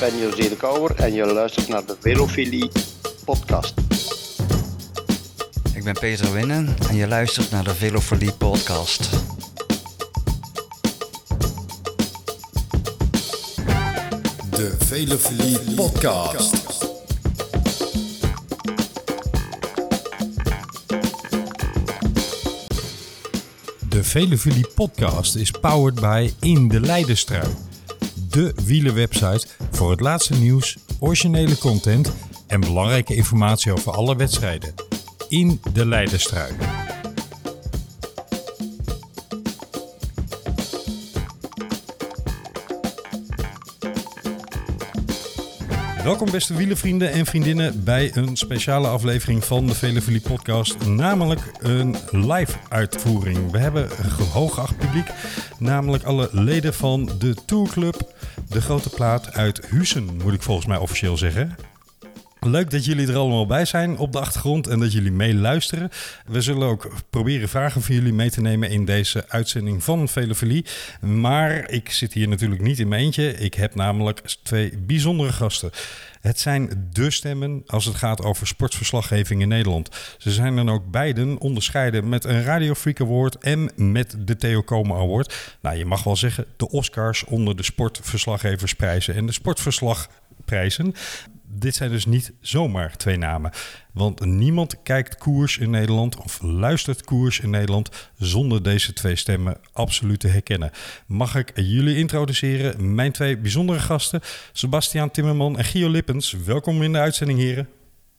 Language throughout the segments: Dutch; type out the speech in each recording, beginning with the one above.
ben José de Kouwer en je luistert naar de Velofilie podcast. Ik ben Peter Winnen en je luistert naar de Velofilie podcast. De Velofilie podcast. De Velofilie podcast is powered by In de Leidenstrui. De wielerwebsite voor het laatste nieuws, originele content en belangrijke informatie over alle wedstrijden. In de Leidenstrui. Welkom beste wielervrienden en vriendinnen bij een speciale aflevering van de Velevilie podcast. Namelijk een live uitvoering. We hebben een hooggeacht publiek, namelijk alle leden van de Tourclub De Grote Plaat uit Hussen, moet ik volgens mij officieel zeggen. Leuk dat jullie er allemaal bij zijn op de achtergrond en dat jullie meeluisteren. We zullen ook proberen vragen van jullie mee te nemen in deze uitzending van Velofilie. Maar ik zit hier natuurlijk niet in mijn eentje. Ik heb namelijk twee bijzondere gasten. Het zijn de stemmen als het gaat over sportverslaggeving in Nederland. Ze zijn dan ook beiden onderscheiden met een Radio Freak Award en met de Theo Komen Award. Nou, je mag wel zeggen de Oscars onder de sportverslaggeversprijzen en de sportverslagprijzen dit zijn dus niet zomaar twee namen. Want niemand kijkt koers in Nederland of luistert koers in Nederland zonder deze twee stemmen absoluut te herkennen. Mag ik jullie introduceren? Mijn twee bijzondere gasten, Sebastiaan Timmerman en Gio Lippens. Welkom in de uitzending, heren.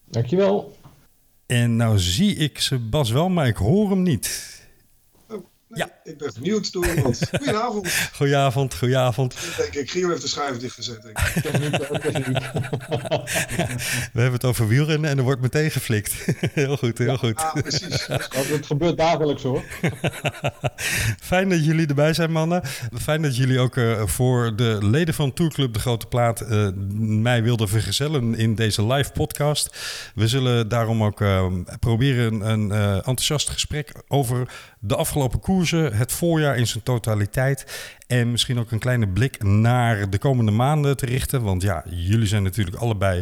Dankjewel. En nou zie ik Sebas wel, maar ik hoor hem niet. Ja. Ik ben benieuwd door iemand. Goedenavond. Goedenavond, goedenavond. Denk ik, Gio heeft de schuif dichtgezet. Denk ik. We hebben het over wielrennen en er wordt meteen geflikt. heel goed, heel goed. Ja, precies. Het gebeurt dagelijks hoor. Fijn dat jullie erbij zijn, mannen. Fijn dat jullie ook uh, voor de leden van Tourclub De Grote Plaat uh, mij wilden vergezellen in deze live podcast. We zullen daarom ook uh, proberen een enthousiast gesprek over de afgelopen het voorjaar in zijn totaliteit. En misschien ook een kleine blik naar de komende maanden te richten. Want ja, jullie zijn natuurlijk allebei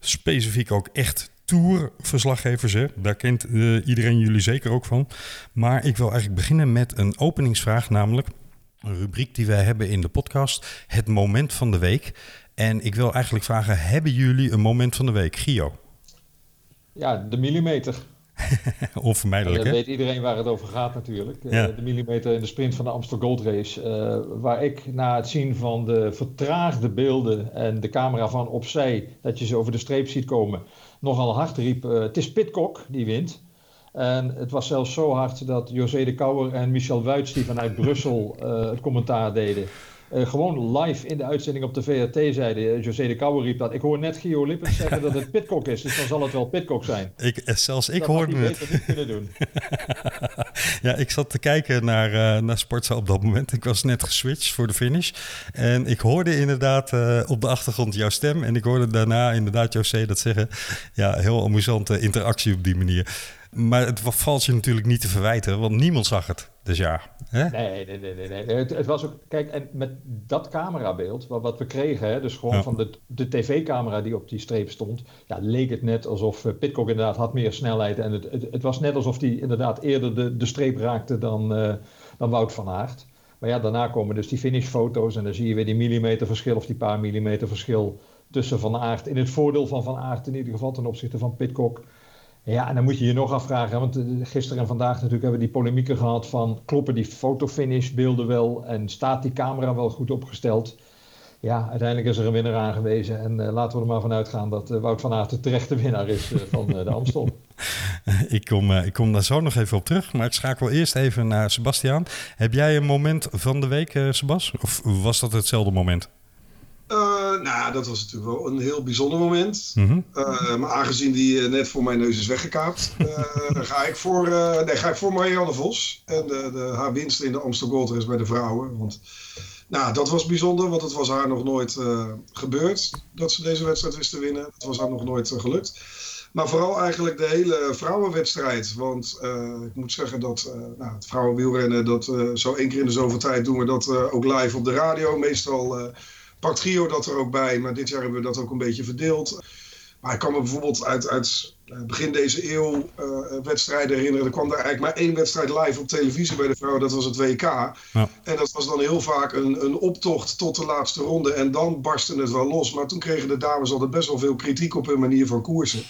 specifiek ook echt tourverslaggevers. Hè? Daar kent uh, iedereen jullie zeker ook van. Maar ik wil eigenlijk beginnen met een openingsvraag, namelijk een rubriek die wij hebben in de podcast: het moment van de week. En ik wil eigenlijk vragen: hebben jullie een moment van de week, Gio? Ja, de millimeter. Onvermijdelijk, Dat weet iedereen waar het over gaat natuurlijk. Ja. Uh, de millimeter in de sprint van de Amstel Gold Race. Uh, waar ik na het zien van de vertraagde beelden en de camera van opzij... dat je ze over de streep ziet komen, nogal hard riep... Uh, het is Pitcock die wint. En het was zelfs zo hard dat José de Kouwer en Michel Wuits... die vanuit Brussel het commentaar deden... Uh, gewoon live in de uitzending op de VRT zeiden, uh, José de Kouwer riep dat. Ik hoor net Gio Lippens zeggen dat het Pitcock is, dus dan zal het wel Pitcock zijn. Ik, zelfs ik dat hoorde het. beter niet kunnen doen. ja, ik zat te kijken naar, uh, naar Sportza op dat moment. Ik was net geswitcht voor de finish. En ik hoorde inderdaad uh, op de achtergrond jouw stem. En ik hoorde daarna inderdaad José dat zeggen. Ja, heel amusante interactie op die manier. Maar het valt je natuurlijk niet te verwijten, want niemand zag het. Dus ja. Hè? Nee, nee, nee. nee, nee. Het, het, was ook, kijk, en met dat camerabeeld, wat, wat we kregen, hè, dus gewoon ja. van de, de tv-camera die op die streep stond, ja, leek het net alsof uh, Pitcock inderdaad had meer snelheid. En het, het, het was net alsof hij inderdaad eerder de, de streep raakte dan, uh, dan Wout van Aert. Maar ja, daarna komen dus die finishfoto's en dan zie je weer die millimeter verschil of die paar millimeter verschil tussen Van Aert. In het voordeel van Van Aert in ieder geval ten opzichte van Pitcock. Ja, en dan moet je je nog afvragen, want gisteren en vandaag natuurlijk hebben we die polemieken gehad van kloppen die fotofinish beelden wel en staat die camera wel goed opgesteld? Ja, uiteindelijk is er een winnaar aangewezen en uh, laten we er maar vanuit gaan dat uh, Wout van Aert de terechte winnaar is van de Amstel. ik, kom, ik kom daar zo nog even op terug, maar ik schakel eerst even naar Sebastiaan. Heb jij een moment van de week, Sebas? Of was dat hetzelfde moment? Uh, nou, dat was natuurlijk wel een heel bijzonder moment. Mm -hmm. uh, maar aangezien die uh, net voor mijn neus is weggekaapt, ga, ik voor, nee, ga ik voor Marianne Vos. En de, de, haar winst in de Gold Race bij de vrouwen. Want nou, dat was bijzonder, want het was haar nog nooit gebeurd dat ze deze wedstrijd wist te winnen. Het was haar nog nooit gelukt. Maar vooral eigenlijk de hele vrouwenwedstrijd. Want ik moet zeggen dat nou, het vrouwenwielrennen, dat zo één keer in de zoveel tijd doen we dat ook live op de radio. Meestal pakt Gio dat er ook bij, maar dit jaar hebben we dat ook een beetje verdeeld. Maar ik kan me bijvoorbeeld uit, uit eh, begin deze eeuw uh, wedstrijden herinneren. Er kwam daar eigenlijk maar één wedstrijd live op televisie bij de vrouwen. Dat was het WK. Ja. En dat was dan heel vaak een, een optocht tot de laatste ronde. En dan barstte het wel los. Maar toen kregen de dames altijd best wel veel kritiek op hun manier van koersen.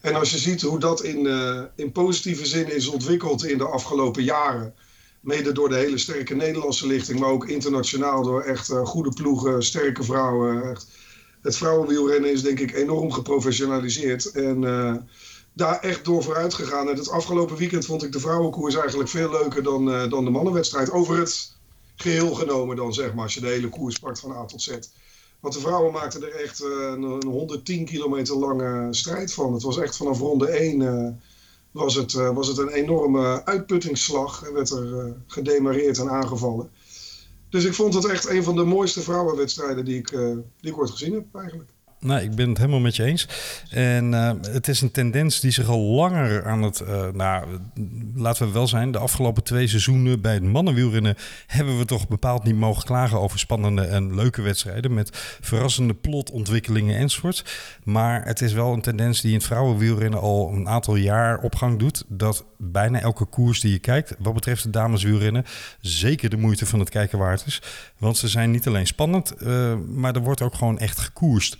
En als je ziet hoe dat in, uh, in positieve zin is ontwikkeld in de afgelopen jaren. Mede door de hele sterke Nederlandse lichting, maar ook internationaal door echt goede ploegen, sterke vrouwen. Echt het vrouwenwielrennen is denk ik enorm geprofessionaliseerd. En uh, daar echt door vooruit gegaan. En het afgelopen weekend vond ik de vrouwenkoers eigenlijk veel leuker dan, uh, dan de mannenwedstrijd. Over het geheel genomen dan, zeg maar, als je de hele koers pakt van A tot Z. Want de vrouwen maakten er echt een, een 110 kilometer lange strijd van. Het was echt vanaf ronde 1 was, het, was het een enorme uitputtingsslag. En werd er gedemareerd en aangevallen. Dus ik vond het echt een van de mooiste vrouwenwedstrijden die ik, uh, die ik ooit gezien heb eigenlijk. Nou, ik ben het helemaal met je eens. En uh, het is een tendens die zich al langer aan het... Uh, nou, laten we wel zijn, de afgelopen twee seizoenen bij het mannenwielrennen... hebben we toch bepaald niet mogen klagen over spannende en leuke wedstrijden... met verrassende plotontwikkelingen enzovoort. Maar het is wel een tendens die in het vrouwenwielrennen al een aantal jaar op gang doet... dat bijna elke koers die je kijkt, wat betreft de dameswielrennen... zeker de moeite van het kijken waard is. Want ze zijn niet alleen spannend, uh, maar er wordt ook gewoon echt gekoerst.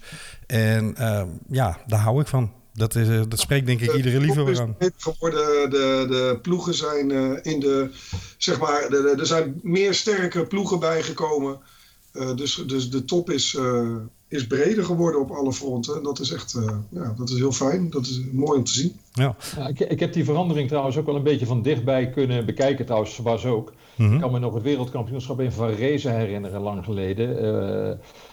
En uh, ja, daar hou ik van. Dat, is, uh, dat spreekt denk ik iedere liefhebber aan. Geworden, de, de ploegen zijn uh, in de, zeg maar, de, de, er zijn meer sterke ploegen bijgekomen. dus, dus de top is, is breder geworden op alle fronten. En dat is echt, ja, dat is heel fijn. Dat is mooi om te zien. Ja. ja ik, ik, heb die verandering trouwens ook wel een beetje van dichtbij kunnen bekijken. Trouwens, was ook. Mm-hmm. Ik kan me nog het wereldkampioenschap in Varese herinneren, lang geleden.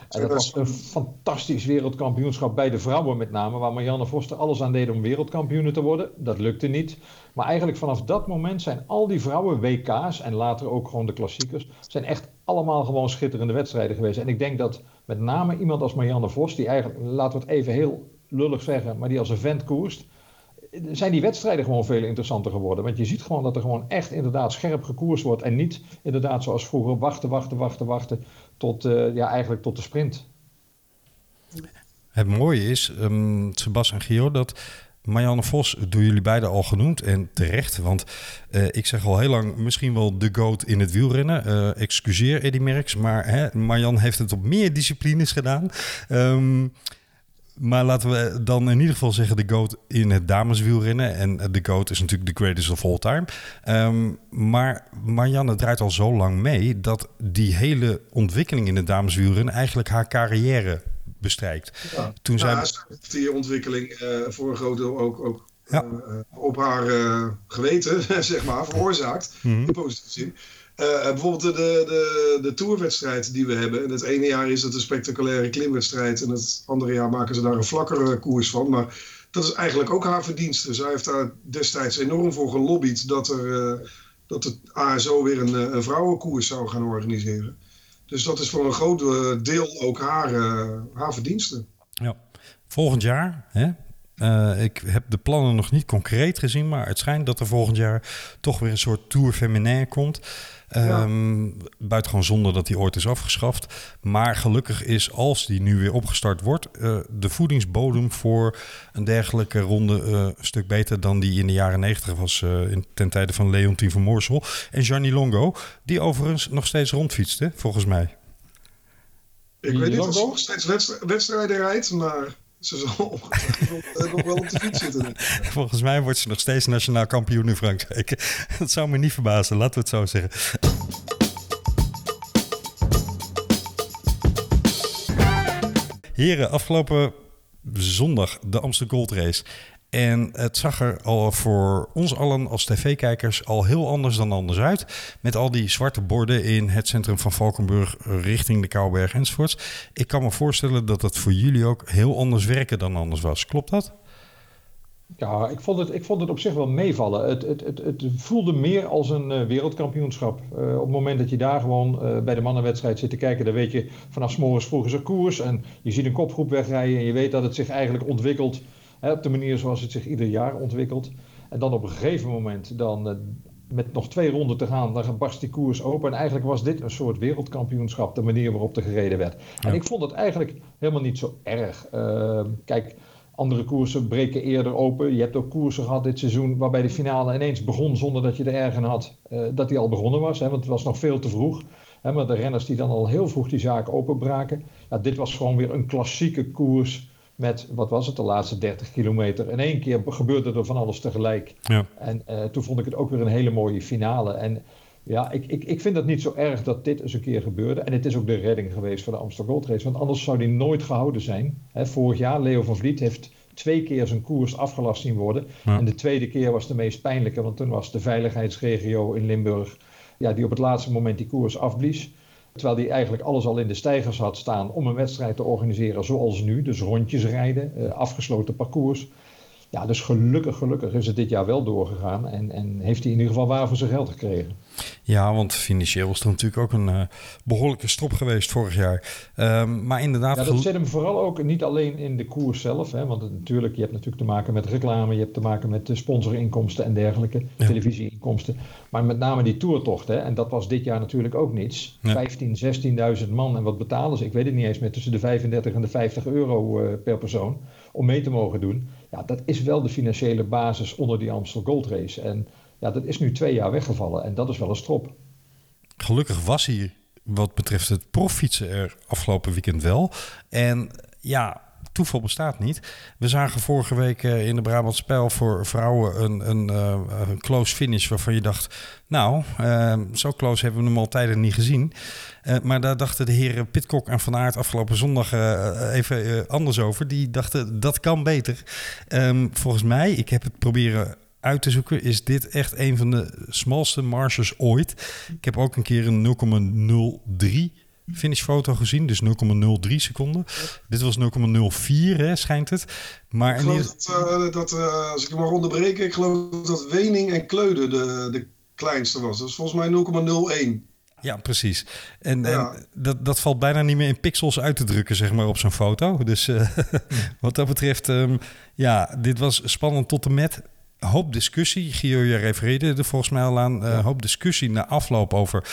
En dat was een fantastisch wereldkampioenschap bij de vrouwen met name, waar Marianne Vos er alles aan deed om wereldkampioene te worden. Dat lukte niet. Maar eigenlijk vanaf dat moment zijn al die vrouwen WK's en later ook gewoon de klassiekers, zijn echt allemaal gewoon schitterende wedstrijden geweest. En ik denk dat met name iemand als Marianne Vos, die eigenlijk, laten we het even heel lullig zeggen, maar die als een vent koerst, zijn die wedstrijden gewoon veel interessanter geworden. Want je ziet gewoon dat er gewoon echt inderdaad scherp gekoerst wordt. En niet inderdaad zoals vroeger wachten, wachten, wachten, wachten tot, uh, ja, eigenlijk tot de sprint. Het mooie is, um, Sebas en Gio, dat Marianne Vos doen jullie beiden al genoemd en terecht. Want uh, ik zeg al heel lang misschien wel de goat in het wielrennen. Uh, excuseer Eddy Merckx, maar hè, Marianne heeft het op meer disciplines gedaan. Um, maar laten we dan in ieder geval zeggen de GOAT in het dameswielrennen. En de GOAT is natuurlijk de greatest of all time. Um, maar Marianne draait al zo lang mee dat die hele ontwikkeling in het dameswielrennen eigenlijk haar carrière bestrijkt. Ja. Toen ja, zij... die ontwikkeling uh, voor een groot deel ook, ook ja. uh, op haar uh, geweten, zeg maar, veroorzaakt. Mm -hmm. In positieve zin. Uh, bijvoorbeeld de, de, de tourwedstrijd die we hebben. En het ene jaar is het een spectaculaire klimwedstrijd. En het andere jaar maken ze daar een vlakkere koers van. Maar dat is eigenlijk ook haar verdienste. Zij heeft daar destijds enorm voor gelobbyd dat, er, uh, dat het ASO weer een, een vrouwenkoers zou gaan organiseren. Dus dat is voor een groot deel ook haar, haar verdienste. Ja. Volgend jaar, hè, ik heb de plannen nog niet concreet gezien, maar het schijnt dat er volgend jaar toch weer een soort Tour Féminin komt. Um, ja. Buitengewoon zonder dat die ooit is afgeschaft. Maar gelukkig is, als die nu weer opgestart wordt, uh, de voedingsbodem voor een dergelijke ronde uh, een stuk beter dan die in de jaren negentig was in, ten tijde van Leontien van Moorsel. En Gianni Longo, die overigens nog steeds rondfietste, volgens mij. Ik weet niet of ze nog steeds wedstrijden rijdt, maar... Ze zal nog wel op de fiets zitten. Volgens mij wordt ze nog steeds nationaal kampioen in Frankrijk. Dat zou me niet verbazen, laten we het zo zeggen. Heren, afgelopen zondag de Amsterdam Gold Race. En het zag er al voor ons allen als tv-kijkers al heel anders dan anders uit. Met al die zwarte borden in het centrum van Valkenburg richting de Kouwberg enzovoorts. Ik kan me voorstellen dat het voor jullie ook heel anders werken dan anders was. Klopt dat? Ja, ik vond het, ik vond het op zich wel meevallen. Het, het, het, het voelde meer als een uh, wereldkampioenschap. Uh, op het moment dat je daar gewoon uh, bij de mannenwedstrijd zit te kijken, dan weet je vanaf morgens vroeg is er koers. En je ziet een kopgroep wegrijden en je weet dat het zich eigenlijk ontwikkelt Hè, op de manier zoals het zich ieder jaar ontwikkelt. En dan op een gegeven moment dan, uh, met nog twee ronden te gaan, dan barst die koers open. En eigenlijk was dit een soort wereldkampioenschap, de manier waarop er gereden werd. En ik vond het eigenlijk helemaal niet zo erg. Uh, kijk, andere koersen breken eerder open. Je hebt ook koersen gehad dit seizoen waarbij de finale ineens begon zonder dat je er erg had uh, dat die al begonnen was. Hè, want het was nog veel te vroeg. Hè, maar de renners die dan al heel vroeg die zaak openbraken. Ja, dit was gewoon weer een klassieke koers met, wat was het, de laatste 30 kilometer. In één keer gebeurde er van alles tegelijk. Ja. En uh, toen vond ik het ook weer een hele mooie finale. En ja, ik, ik, ik vind het niet zo erg dat dit eens een keer gebeurde. En het is ook de redding geweest voor de Amsterdam Gold Race. Want anders zou die nooit gehouden zijn. He, vorig jaar, Leo van Vliet heeft twee keer zijn koers afgelast zien worden. Ja. En de tweede keer was de meest pijnlijke. Want toen was de veiligheidsregio in Limburg... Ja, die op het laatste moment die koers afblies. Terwijl hij eigenlijk alles al in de stijgers had staan om een wedstrijd te organiseren zoals nu. Dus rondjes rijden, uh, afgesloten parcours. Ja, dus gelukkig, gelukkig is het dit jaar wel doorgegaan. En, en heeft hij in ieder geval waar voor zijn geld gekregen. Ja, want financieel was er natuurlijk ook een uh, behoorlijke strop geweest vorig jaar. Um, maar inderdaad... Ja, dat zit hem vooral ook niet alleen in de koers zelf. Hè, want het, natuurlijk, je hebt natuurlijk te maken met reclame. Je hebt te maken met de sponsorinkomsten en dergelijke. Ja. Televisieinkomsten. Maar met name die toertocht. Hè, en dat was dit jaar natuurlijk ook niets. Ja. 15, 16.000 man. En wat betalen ze? Ik weet het niet eens meer. Tussen de 35 en de 50 euro uh, per persoon. Om mee te mogen doen. Ja, dat is wel de financiële basis onder die Amstel Gold Race. En ja, dat is nu twee jaar weggevallen en dat is wel een strop. Gelukkig was hier wat betreft het proffietsen er afgelopen weekend wel. En ja, toeval bestaat niet. We zagen vorige week in de Brabant Spel voor vrouwen een, een, uh, een close finish waarvan je dacht, nou, uh, zo close hebben we hem al tijden niet gezien. Uh, maar daar dachten de heren Pitcock en Van Aert afgelopen zondag even anders over. Die dachten, dat kan beter. Um, volgens mij, ik heb het proberen uit te zoeken, is dit echt een van de smalste marges ooit. Ik heb ook een keer een 0,03 finishfoto gezien, dus 0,03 seconden. Dit was 0,04, hè, schijnt het. Maar ik geloof dat, uh, dat uh, als ik hem mag onderbreken, ik geloof dat Wening en Kleude de, de kleinste was. Dat is volgens mij 0,01. Ja, precies. En, ja. en, dat, dat valt bijna niet meer in pixels uit te drukken, zeg maar, op zo'n foto. Dus uh, wat dat betreft, um, ja, dit was spannend tot en met hoop discussie. Gio, je refereerde er volgens mij al aan. Uh, hoop discussie na afloop over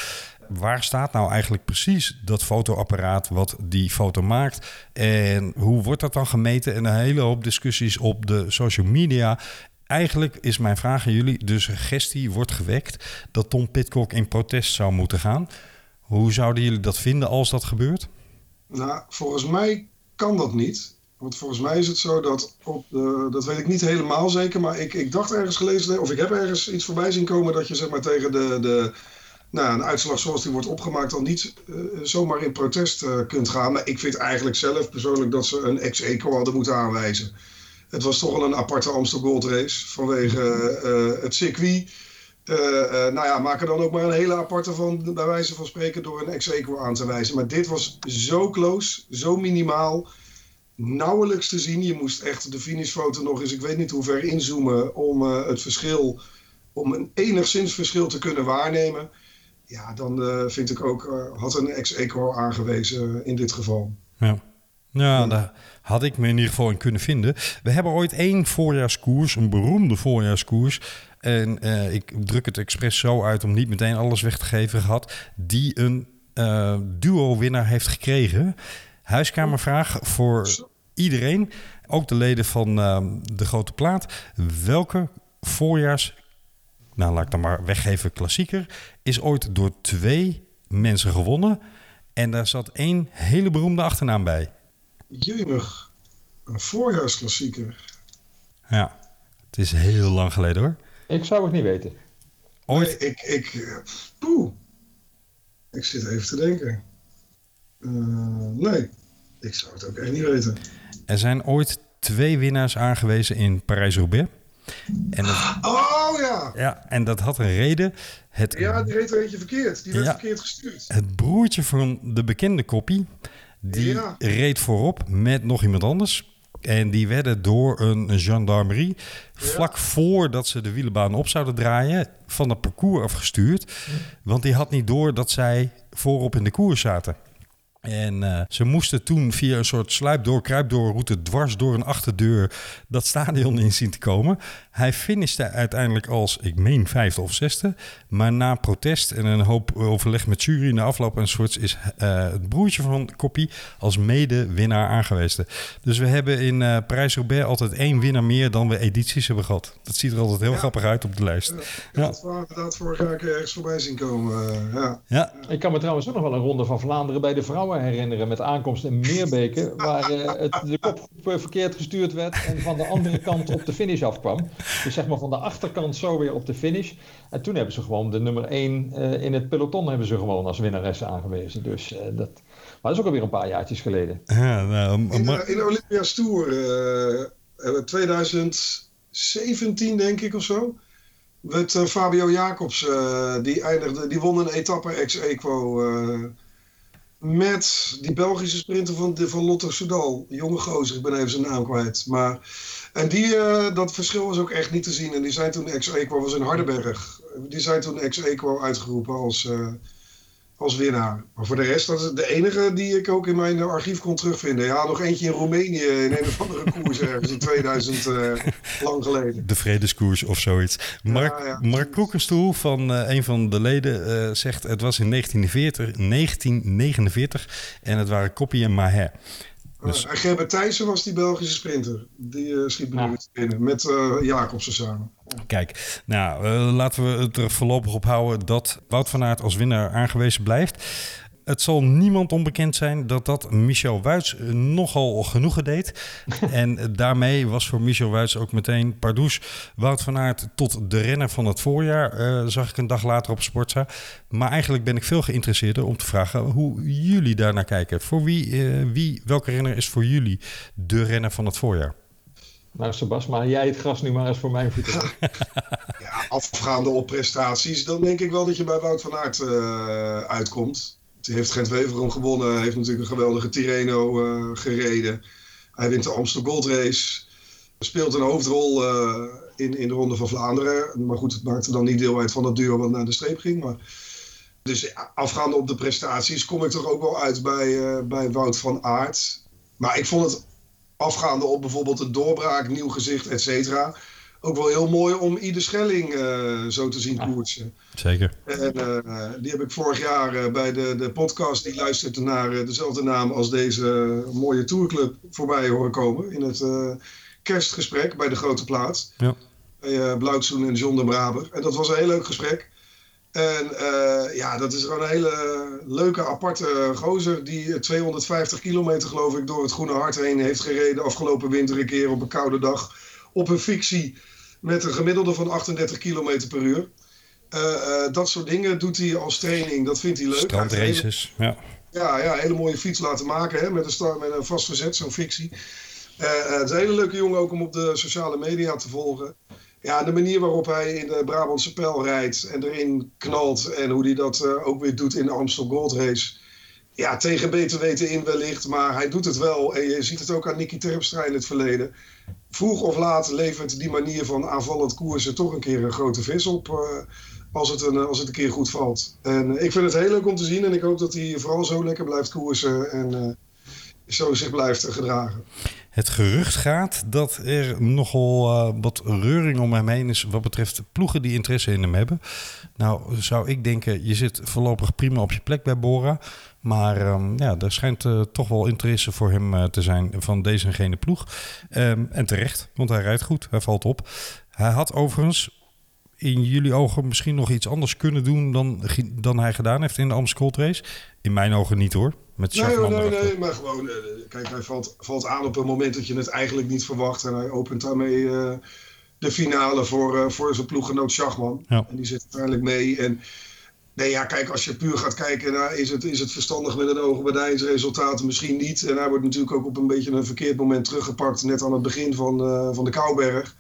waar staat nou eigenlijk precies dat fotoapparaat wat die foto maakt? En hoe wordt dat dan gemeten? En een hele hoop discussies op de social media. Eigenlijk is mijn vraag aan jullie: de suggestie wordt gewekt dat Tom Pitcock in protest zou moeten gaan. Hoe zouden jullie dat vinden als dat gebeurt? Nou, volgens mij kan dat niet. Want volgens mij is het zo dat op de, dat weet ik niet helemaal zeker, maar ik, ik dacht ergens gelezen, of ik heb ergens iets voorbij zien komen dat je zeg maar tegen de, de nou, een uitslag zoals die wordt opgemaakt dan niet uh, zomaar in protest uh, kunt gaan. Maar ik vind eigenlijk zelf persoonlijk dat ze een ex-eco hadden moeten aanwijzen. Het was toch wel een aparte Amsterdam Gold Race vanwege uh, het circuit. nou ja, maak er dan ook maar een hele aparte van, bij wijze van spreken, door een ex-eco aan te wijzen. Maar dit was zo close, zo minimaal nauwelijks te zien. Je moest echt de finishfoto nog eens, ik weet niet hoe ver inzoomen om het verschil, om een enigszins verschil te kunnen waarnemen. Ja, dan uh, vind ik ook, uh, had een ex-eco aangewezen in dit geval. Ja. Ja, daar had ik me in ieder geval in kunnen vinden. We hebben ooit één voorjaarskoers, een beroemde voorjaarskoers. En ik druk het expres zo uit om niet meteen alles weg te geven gehad. Die een duo-winnaar heeft gekregen. Huiskamervraag voor iedereen, ook de leden van uh, de Grote Plaat. Welke voorjaars, nou laat ik dan maar weggeven, klassieker, is ooit door twee mensen gewonnen? En daar zat één hele beroemde achternaam bij. Jemig, een voorjaarsklassieker. Ja, het is heel lang geleden hoor. Ik zou het niet weten. Ooit? Nee, ik, ik, poeh. Ik zit even te denken. Uh, nee, ik zou het ook echt niet weten. Er zijn ooit twee winnaars aangewezen in Parijs-Roubaix. En dat, oh ja! Ja, en dat had een reden. Het, ja, die reed een beetje verkeerd. Die werd ja, verkeerd gestuurd. Het broertje van de bekende koppie, die ja. reed voorop met nog iemand anders. En die werden door een gendarmerie, vlak voordat ze de wielenbaan op zouden draaien, van het parcours afgestuurd. Want die had niet door dat zij voorop in de koers zaten. En uh, ze moesten toen via een soort sluipdoor, kruipdoorroute dwars door een achterdeur dat stadion in zien te komen. Hij finishte uiteindelijk als, ik meen, vijfde of zesde. Maar na protest en een hoop overleg met jury na afloop enzovoorts is uh, het broertje van Koppie als mede-winnaar aangewezen. Dus we hebben in uh, Parijs-Roubaix altijd één winnaar meer dan we edities hebben gehad. Dat ziet er altijd heel ja. grappig uit op de lijst. Ja, ja. Dat was inderdaad vorig jaar ergens voorbij zien komen. ja. ja. Ik kan me trouwens ook nog wel een ronde van Vlaanderen bij de vrouwen herinneren met aankomst in Meerbeke, waar uh, het, de kopgroep verkeerd gestuurd werd en van de andere kant op de finish afkwam. Dus zeg maar van de achterkant zo weer op de finish. En toen hebben ze gewoon de nummer 1 uh, in het peloton hebben ze gewoon als winnares aangewezen. Dus uh, dat, maar dat is ook alweer een paar jaartjes geleden. Ja, nou, in, in Olympia's Tour 2017 denk ik of zo. Met Fabio Jacobs, die, eindigde, die won een etappe ex-equo met die Belgische sprinter van, van Lotte Soudal. Jonge gozer, ik ben even zijn naam kwijt. Maar, en die, uh, dat verschil was ook echt niet te zien. En die zijn toen ex-equo, was in Hardenberg. Die zijn toen ex-equo uitgeroepen als, uh, als winnaar. Maar voor de rest, dat is de enige die ik ook in mijn archief kon terugvinden. Ja, nog eentje in Roemenië in een of andere koers ergens in 2000 uh, lang geleden. De Vredeskoers of zoiets. Mark, ja, ja. Mark Koekenstoel van uh, een van de leden uh, zegt het was in 1940, 1949 en het waren Koppie en Maher. Dus... en Gerbert Thijssen was die Belgische sprinter. Die uh, schiet me ja. binnen met uh, Jacobsen samen. Kijk, nou, uh, laten we het er voorlopig op houden dat Wout van Aert als winnaar aangewezen blijft. Het zal niemand onbekend zijn dat dat Michel Wuits nogal genoegen deed. en daarmee was voor Michel Wuits ook meteen Pardoes Wout van Aert tot de renner van het voorjaar. Uh, zag ik een dag later op Sportza. Maar eigenlijk ben ik veel geïnteresseerder om te vragen hoe jullie daarnaar kijken. Voor wie, uh, wie, welke renner is voor jullie de renner van het voorjaar? Nou, Sebas, maar jij het gras nu maar eens voor mijn voeten. ja, afgaande op prestaties, dan denk ik wel dat je bij Wout van Aert uh, uitkomt. Hij heeft Gent Weverum gewonnen. Heeft natuurlijk een geweldige Tirreno uh, gereden. Hij wint de Amstel Gold Race. Speelt een hoofdrol uh, in, in de Ronde van Vlaanderen. Maar goed, het maakte dan niet deel uit van dat duo wat naar de streep ging. Maar... Dus afgaande op de prestaties kom ik toch ook wel uit bij, bij Wout van Aert. Maar ik vond het afgaande op bijvoorbeeld een doorbraak, nieuw gezicht, et cetera ook wel heel mooi om Ieder Schelling uh, zo te zien koersen. Zeker. En uh, die heb ik vorig jaar uh, bij de, de podcast, die luisterde naar dezelfde naam als deze mooie tourclub, voorbij horen komen. In het kerstgesprek bij de Grote Plaats. Ja. Bij Blauwtsoen en John de Braber. En dat was een heel leuk gesprek. En ja, dat is gewoon een hele leuke, aparte gozer die 250 kilometer geloof ik door het Groene Hart heen heeft gereden afgelopen winter een keer op een koude dag op een fictie met een gemiddelde van 38 km per uur. Uh, uh, dat soort dingen doet hij als training. Dat vindt hij leuk. Strandraces, ja. Ja, ja, hele mooie fiets laten maken hè, met, een start, met een vastgezet, zo'n fictie. Het is een hele leuke jongen ook om op de sociale media te volgen. Ja, de manier waarop hij in de Brabantse pijl rijdt en erin knalt. En hoe hij dat ook weer doet in de Amstel Gold Race. Ja, tegen beter weten in wellicht, maar hij doet het wel. En je ziet het ook aan Nicky Terpstra in het verleden vroeg of laat levert die manier van aanvallend koersen toch een keer een grote vis op. Uh, als, het een, als het een keer goed valt. En ik vind het heel leuk om te zien. En ik hoop dat hij vooral zo lekker blijft koersen. En zo zich blijft gedragen. Het gerucht gaat dat er nogal wat reuring om hem heen is. wat betreft ploegen die interesse in hem hebben. Nou, zou ik denken, je zit voorlopig prima op je plek bij Bora. Maar um, ja, er schijnt uh, toch wel interesse voor hem uh, te zijn van deze en gene ploeg. Um, en terecht, want hij rijdt goed, hij valt op. Hij had overigens in jullie ogen misschien nog iets anders kunnen doen dan, dan hij gedaan heeft in de Amstel Race. In mijn ogen niet hoor. Met nee, nee, nee, nee, maar gewoon, uh, kijk, hij valt, valt aan op een moment dat je het eigenlijk niet verwacht. En hij opent daarmee de finale voor, voor zijn ploeggenoot Schachman. Ja. En die zit uiteindelijk mee. En Nee, ja, kijk, als je puur gaat kijken, nou, is, het, is het verstandig met een ogenbedijnsresultaat? Misschien niet. En hij wordt natuurlijk ook op een beetje een verkeerd moment teruggepakt, net aan het begin van, uh, van de Kouberg.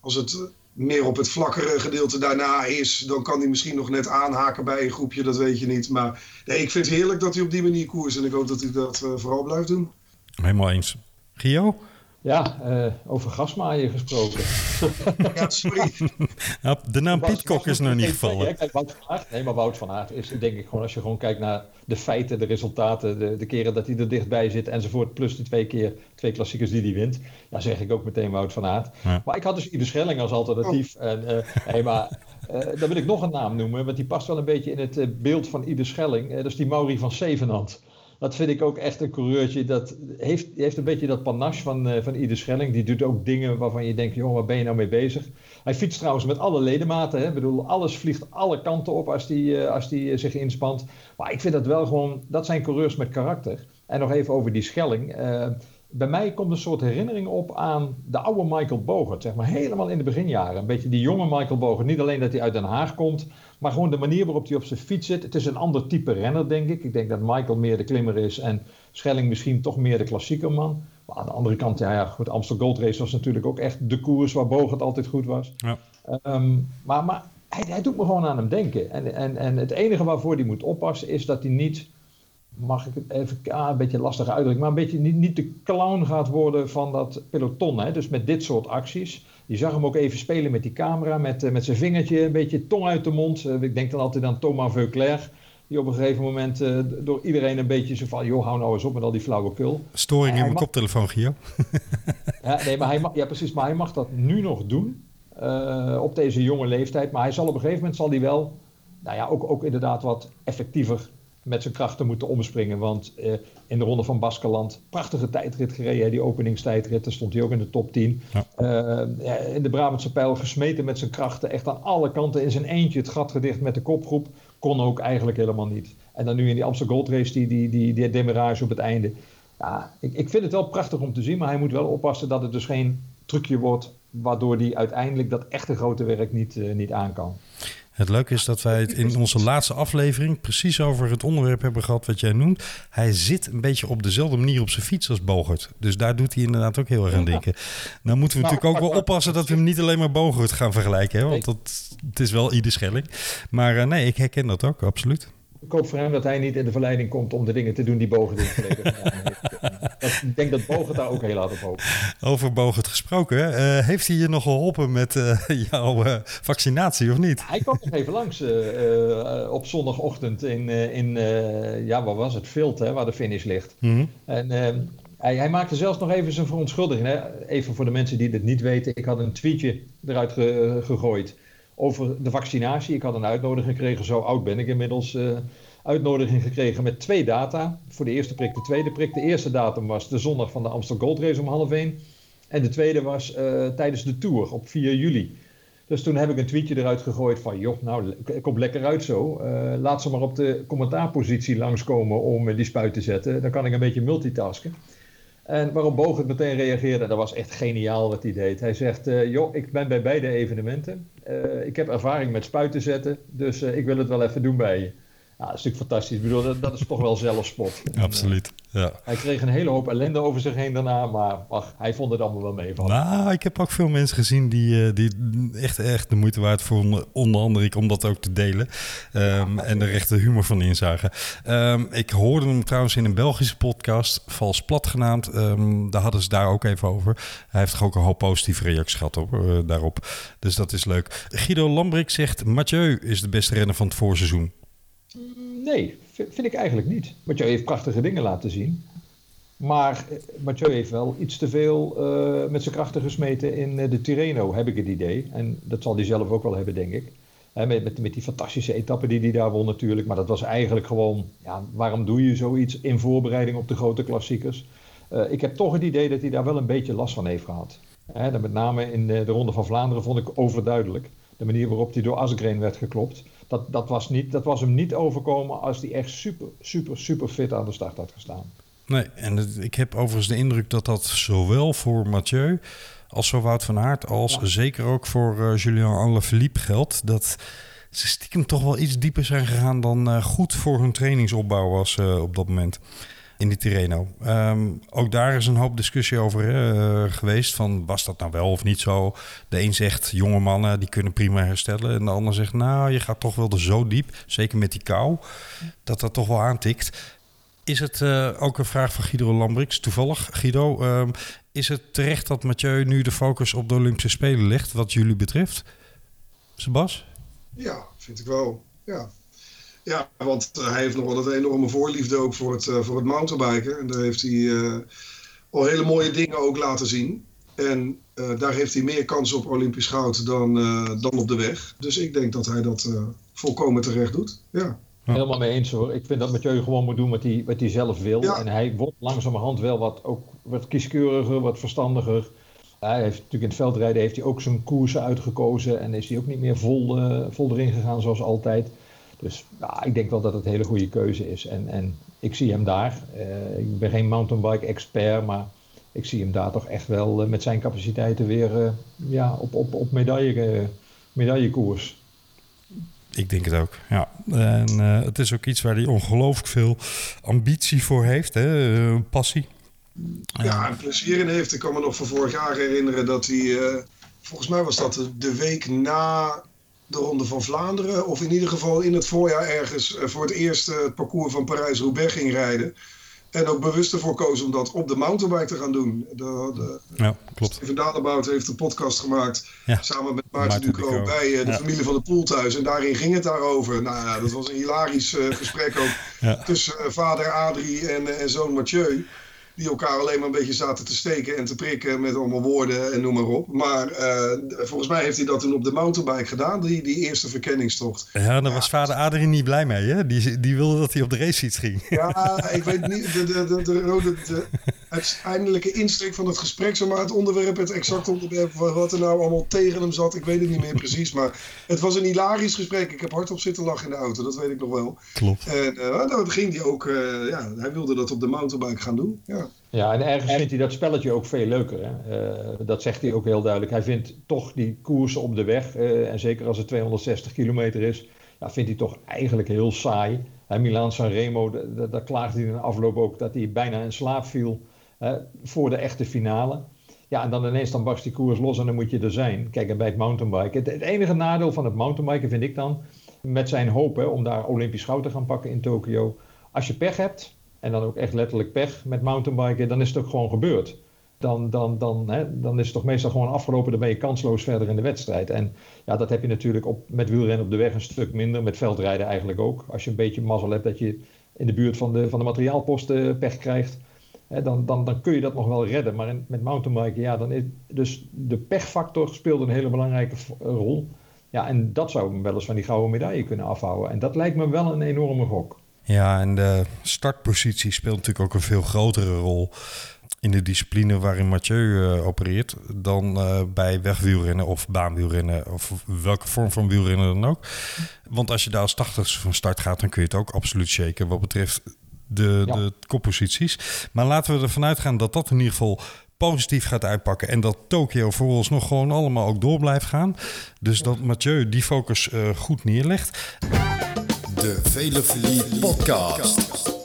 Als het meer op het vlakkere gedeelte daarna is, dan kan hij misschien nog net aanhaken bij een groepje, dat weet je niet. Maar nee, ik vind het heerlijk dat hij op die manier koers en ik hoop dat hij dat uh, vooral blijft doen. Helemaal eens. Gio? Ja, uh, over gasmaaien gesproken. ja, sorry. de naam Pietkok is nog niet gevallen. Wout van Aert, nee, maar Wout van Aert is denk ik gewoon... als je gewoon kijkt naar de feiten, de resultaten... de, de keren dat hij er dichtbij zit enzovoort... plus de twee keer twee klassiekers die hij wint... ja, zeg ik ook meteen Wout van Aert. Maar ik had dus Ieder Schelling als alternatief. Oh. En, uh, hey, maar uh, dan wil ik nog een naam noemen... want die past wel een beetje in het beeld van Ieder Schelling. dat is die Mauri van Zevenhand dat vind ik ook echt een coureurtje. Dat heeft, heeft een beetje dat panache van, uh, van Ieder Schelling. Die doet ook dingen waarvan je denkt, joh, waar ben je nou mee bezig? Hij fietst trouwens met alle ledematen. Hè? Ik bedoel, alles vliegt alle kanten op als die, uh, als die uh, zich inspant. Maar ik vind dat wel gewoon, dat zijn coureurs met karakter. En nog even over die Schelling bij mij komt een soort herinnering op aan de oude Michael Bogert. Zeg maar helemaal in de beginjaren. Een beetje die jonge Michael Bogert. Niet alleen dat hij uit Den Haag komt, maar gewoon de manier waarop hij op zijn fiets zit. Het is een ander type renner, denk ik. Ik denk dat Michael meer de klimmer is en Schelling misschien toch meer de klassieke man. Maar aan de andere kant, ja, ja goed, Amsterdam Gold Race was natuurlijk ook echt de koers waar Bogert altijd goed was. Ja. Ehm, maar maar hij, hij, doet me gewoon aan hem denken. En, en, en het enige waarvoor hij moet oppassen is dat hij niet mag ik het even ah, een beetje lastig uitdrukken, maar een beetje niet, niet de clown gaat worden van dat peloton. Hè? Dus met dit soort acties. Je zag hem ook even spelen met die camera, met, uh, met zijn vingertje, een beetje tong uit de mond. Uh, ik denk dan altijd aan Thomas Veuclair. Die op een gegeven moment uh, door iedereen een beetje zo van... joh, hou nou eens op met al die flauwekul. Storing in mijn koptelefoon, Gio. ja, nee, maar hij mag, ja, precies. Maar hij mag dat nu nog doen. op deze jonge leeftijd. Maar hij zal op een gegeven moment zal hij wel... Nou ja, ook, ook inderdaad wat effectiever met zijn krachten moeten omspringen. Want uh, in de ronde van Baskeland, prachtige tijdrit gereden. Die openingstijdrit, daar stond hij ook in de top 10. Ja. Uh, in de Brabantse pijl gesmeten met zijn krachten. Echt aan alle kanten in zijn eentje het gat gedicht met de kopgroep. Kon ook eigenlijk helemaal niet. En dan nu in die Amsterdam Gold Race, die, die, die, die demarage op het einde. Ja, ik, ik vind het wel prachtig om te zien. Maar hij moet wel oppassen dat het dus geen trucje wordt... waardoor hij uiteindelijk dat echte grote werk niet, uh, niet aan kan. Het leuke is dat wij het in onze laatste aflevering precies over het onderwerp hebben gehad wat jij noemt. Hij zit een beetje op dezelfde manier op zijn fiets als Bogert. Dus daar doet hij inderdaad ook heel erg aan denken. Nou moeten we natuurlijk ook wel oppassen dat we hem niet alleen maar Bogert gaan vergelijken. Hè? Want dat, het is wel ieder schelling. Maar uh, nee, ik herken dat ook, absoluut. Ik hoop voor hem dat hij niet in de verleiding komt om de dingen te doen die Bogert in het verleden gedaan heeft. Ik denk dat Bogert daar ook heel hard op hoopt. Over Bogert gesproken, uh, heeft hij je nog geholpen met uh, jouw uh, vaccinatie of niet? Hij kwam nog even langs op zondagochtend in, in ja, waar was het? Vilt, hè, waar de finish ligt. Mm -hmm. En hij, hij, maakte zelfs nog even zijn verontschuldiging. Hè? Even voor de mensen die dit niet weten. Ik had een tweetje eruit ge, gegooid over de vaccinatie. Ik had een uitnodiging gekregen, zo oud ben ik inmiddels. Uh, uitnodiging gekregen met twee data. Voor de eerste prik, de tweede prik. De eerste datum was de zondag van de Amsterdam Gold Race om half één. En de tweede was uh, tijdens de Tour op 4 juli. Dus toen heb ik een tweetje eruit gegooid van... joh, nou, kom lekker uit zo. Uh, laat ze maar op de commentaarpositie langskomen om die spuit te zetten. Dan kan ik een beetje multitasken. En waarop Bogert meteen reageerde, dat was echt geniaal wat hij deed. Hij zegt, uh, joh, ik ben bij beide evenementen. Uh, ik heb ervaring met spuiten zetten, dus uh, ik wil het wel even doen bij je. Ja, dat is natuurlijk fantastisch. Ik bedoel, dat, dat is toch wel zelfspot. Absoluut, ja. Hij kreeg een hele hoop ellende over zich heen daarna, maar ach, hij vond het allemaal wel meevallen. Nou, ik heb ook veel mensen gezien die, die echt, echt de moeite waard vonden, onder andere ik, om dat ook te delen. Um, ja, en er echt de humor van inzagen. Um, ik hoorde hem trouwens in een Belgische podcast, Vals Plat genaamd. Um, daar hadden ze daar ook even over. Hij heeft toch ook een hoop positieve reacties gehad op, uh, daarop. Dus dat is leuk. Guido Lambrik zegt, Mathieu is de beste renner van het voorseizoen. Nee, vind ik eigenlijk niet. Mathieu heeft prachtige dingen laten zien. Maar eh, Mathieu heeft wel iets te veel uh, met zijn krachten gesmeten in uh, de Tirreno, heb ik het idee. En dat zal hij zelf ook wel hebben, denk ik. Met, met, die fantastische etappen die hij daar won natuurlijk. Maar dat was eigenlijk gewoon, ja, waarom doe je zoiets in voorbereiding op de grote klassiekers? Ik heb toch het idee dat hij daar wel een beetje last van heeft gehad. He, met name in de Ronde van Vlaanderen vond ik overduidelijk. De manier waarop hij door Asgreen werd geklopt dat, dat, was niet, dat was hem niet overkomen als hij echt super, super, super fit aan de start had gestaan. Nee, en het, ik heb overigens de indruk dat dat zowel voor Mathieu als voor Wout van Aert... als ja. zeker ook voor uh, Julien Alaphilippe geldt... dat ze stiekem toch wel iets dieper zijn gegaan... dan uh, goed voor hun trainingsopbouw was uh, op dat moment in die Tirreno. Um, ook daar is een hoop discussie over uh, geweest. Van was dat nou wel of niet zo? De een zegt jonge mannen die kunnen prima herstellen. En de ander zegt nou je gaat toch wel er zo diep. Zeker met die kou. Dat dat toch wel aantikt. Is het uh, ook een vraag van Guido Lambrix? Toevallig, Guido. Um, Is het terecht dat Mathieu nu de focus op de Olympische Spelen legt, wat jullie betreft? Sebas? Ja, vind ik wel. Ja, ja want hij heeft nog wel een enorme voorliefde ook voor het, voor het mountainbiken. En daar heeft hij al hele mooie dingen ook laten zien. En uh, daar heeft hij meer kans op Olympisch goud dan, uh, dan op de weg. Dus ik denk dat hij dat uh, volkomen terecht doet. Ja. Helemaal mee eens hoor. Ik vind dat Mathieu gewoon moet doen wat hij, wat hij zelf wil. Ja. En hij wordt langzamerhand wel wat, ook wat kieskeuriger, wat verstandiger. Hij heeft natuurlijk in het veldrijden heeft hij ook zijn koersen uitgekozen. En is hij ook niet meer vol, vol erin gegaan zoals altijd. Dus ja, ik denk wel dat het een hele goede keuze is. En, en ik zie hem daar. ik ben geen mountainbike expert, maar ik zie hem daar toch echt wel met zijn capaciteiten weer ja, op, op, op medaille, medaillekoers. Ik denk het ook, ja. En uh, het is ook iets waar hij ongelooflijk veel ambitie voor heeft, hè? Uh, passie. Ja, en plezier in heeft. Ik kan me nog van vorig jaar herinneren dat hij... Uh, volgens mij was dat de week na de Ronde van Vlaanderen... of in ieder geval in het voorjaar ergens... voor het eerst het parcours van Parijs-Roubaix ging rijden... En ook bewust ervoor kozen om dat op de mountainbike te gaan doen. De, de, ja, klopt. Steven Dadebout heeft een podcast gemaakt samen met Maarten, Ducro bij uh, de familie van de Poelthuis. En daarin ging het daarover. Nou ja, dat was een hilarisch uh, gesprek ook tussen uh, vader Adrie en, en zoon Mathieu die elkaar alleen maar een beetje zaten te steken en te prikken met allemaal woorden en noem maar op. Maar uh, volgens mij heeft hij dat toen op de mountainbike gedaan, die, die eerste verkenningstocht. Ja, daar was vader Adrie niet blij mee, hè? Die, die wilde dat hij op de racefiets ging. Ja, ik weet niet, de, de, de, de, de uiteindelijke insteek van het gesprek, zeg maar het onderwerp, het exact onderwerp, wat er nou allemaal tegen hem zat, ik weet het niet meer precies. Maar het was een hilarisch gesprek. Ik heb hardop zitten lachen in de auto, dat weet ik nog wel. Klopt. En uh, nou, ging hij ook, uh, ja, hij wilde dat op de mountainbike gaan doen. Ja. Ja, en ergens vindt hij dat spelletje ook veel leuker. Hè? Uh, dat zegt hij ook heel duidelijk. Hij vindt toch die koersen op de weg, uh, en zeker als het 260 kilometer is, ja, vindt hij toch eigenlijk heel saai. En Milaan Sanremo, daar klaagde hij in de afloop ook dat hij bijna in slaap viel uh, voor de echte finale. Ja, en dan ineens dan barst die koers los en dan moet je er zijn. Kijk, bij het mountainbiken. Het, enige nadeel van het mountainbiken vind ik dan, met zijn hoop om daar Olympisch goud te gaan pakken in Tokio. Als je pech hebt, en dan ook echt letterlijk pech met mountainbiken, dan is het ook gewoon gebeurd. Dan, dan, dan, hè, dan is het toch meestal gewoon afgelopen, dan ben je kansloos verder in de wedstrijd. En ja, dat heb je natuurlijk op, met wielrennen op de weg een stuk minder, met veldrijden eigenlijk ook. Als je een beetje mazzel hebt dat je in de buurt van de, van de materiaalposten pech krijgt, dan, dan, dan kun je dat nog wel redden. Maar in, met mountainbiken, ja, dan is dus de pechfactor speelt een hele belangrijke rol. Ja, en dat zou hem wel eens van die gouden medaille kunnen afhouden. En dat lijkt me wel een enorme gok. Ja, en de startpositie speelt natuurlijk ook een veel grotere rol in de discipline waarin Mathieu uh, opereert dan uh, bij wegwielrennen of baanwielrennen of welke vorm van wielrennen dan ook. Want als je daar als 80 van start gaat, dan kun je het ook absoluut shaken wat betreft de, ja. de kopposities. Maar laten we ervan uitgaan dat dat in ieder geval positief gaat uitpakken. En dat Tokio voor ons nog gewoon allemaal ook door blijft gaan. Dus dat Mathieu die focus uh, goed neerlegt. De Velofilie Podcast.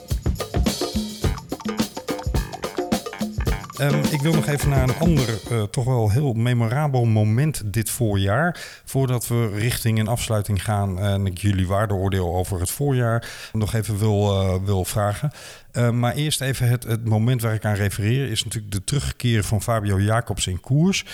Um, ik wil nog even naar een ander, uh, toch wel heel memorabel moment dit voorjaar. Voordat we richting een afsluiting gaan en ik jullie waardeoordeel over het voorjaar nog even wil, uh, wil vragen. Uh, maar eerst even het, het moment waar ik aan refereer is natuurlijk de terugkeer van Fabio Jacobs in koers.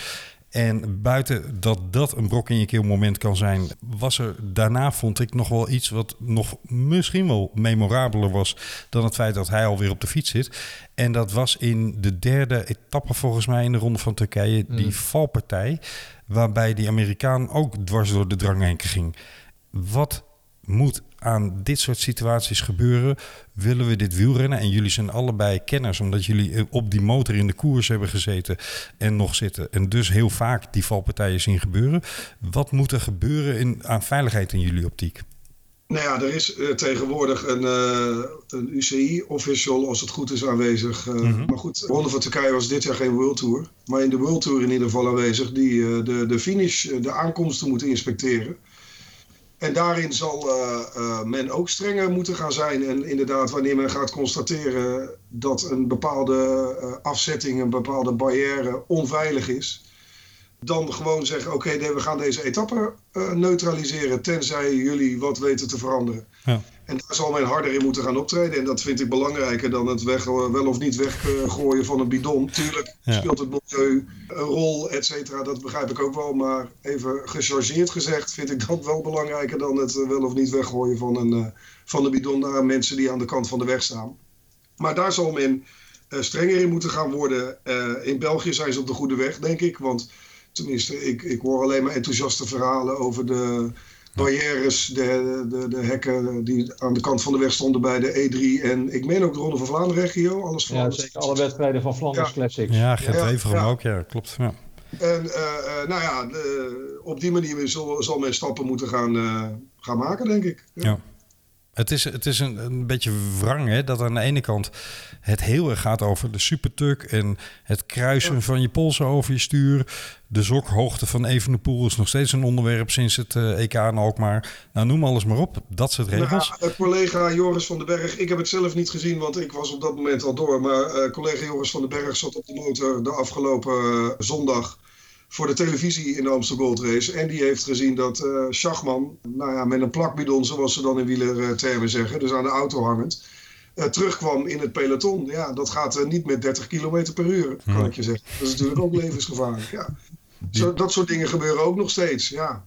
En buiten dat dat een brok in je keel moment kan zijn, was er daarna, vond ik, nog wel iets wat nog misschien wel memorabeler was dan het feit dat hij alweer op de fiets zit. En dat was in de derde etappe volgens mij in de Ronde van Turkije, die mm. valpartij, waarbij die Amerikaan ook dwars door de dranghenken ging. Wat moet aan dit soort situaties gebeuren? Willen we dit wielrennen? En jullie zijn allebei kenners, omdat jullie op die motor in de koers hebben gezeten en nog zitten. En dus heel vaak die valpartijen zien gebeuren. Wat moet er gebeuren in, aan veiligheid in jullie optiek? Nou ja, er is uh, tegenwoordig een, uh, een UCI-official, als het goed is, aanwezig. Uh, mm-hmm. Maar goed, de Ronde van Turkije was dit jaar geen World Tour. Maar in de World Tour in ieder geval aanwezig, die de, de finish, de aankomsten moeten inspecteren. En daarin zal uh, uh, men ook strenger moeten gaan zijn. En inderdaad, wanneer men gaat constateren dat een bepaalde uh, afzetting, een bepaalde barrière onveilig is, dan gewoon zeggen: Oké, okay, nee, we gaan deze etappe neutraliseren, tenzij jullie wat weten te veranderen. Ja. En daar zal men harder in moeten gaan optreden. En dat vind ik belangrijker dan het weg, wel of niet weggooien van een bidon. Tuurlijk speelt het milieu een rol, et cetera. Dat begrijp ik ook wel. Maar even gechargeerd gezegd vind ik dat wel belangrijker dan het wel of niet weggooien van een, van een bidon naar mensen die aan de kant van de weg staan. Maar daar zal men strenger in moeten gaan worden. in België zijn ze op de goede weg, denk ik. Want tenminste, ik, ik hoor alleen maar enthousiaste verhalen over de barrières, de, de, de hekken die aan de kant van de weg stonden bij de E3 en ik meen ook de Ronde van Vlaanderen regio. Alles van ja, zeker alle wedstrijden van Flanders ja. Classics. Ja, Gent-Weverum ja, ook, ja, klopt. Ja. En uh, nou ja, de, op die manier zal, zal men stappen moeten gaan, uh, gaan maken, denk ik. ja. Het is, het is een, een beetje wrang, hè? Dat aan de ene kant het heel erg gaat over de supertuk en het kruisen van je polsen over je stuur. De zokhoogte van Evenepoel is nog steeds een onderwerp sinds het uh, EK en maar. Nou, noem alles maar op. Dat soort regels. Nou, collega Joris van den Berg, ik heb het zelf niet gezien, want ik was op dat moment al door. Maar uh, collega Joris van den Berg zat op de motor de afgelopen uh, zondag voor de televisie in de Amsterdam Gold Race. En die heeft gezien dat uh, Schachman, nou ja, met een plakbidon, zoals ze dan in wielertermen zeggen, dus aan de auto hangend, uh, terugkwam in het peloton. Ja, dat gaat uh, niet met 30 km per uur, kan ik je zeggen. Dat is natuurlijk ook levensgevaarlijk. Ja. Zo, dat soort dingen gebeuren ook nog steeds, ja.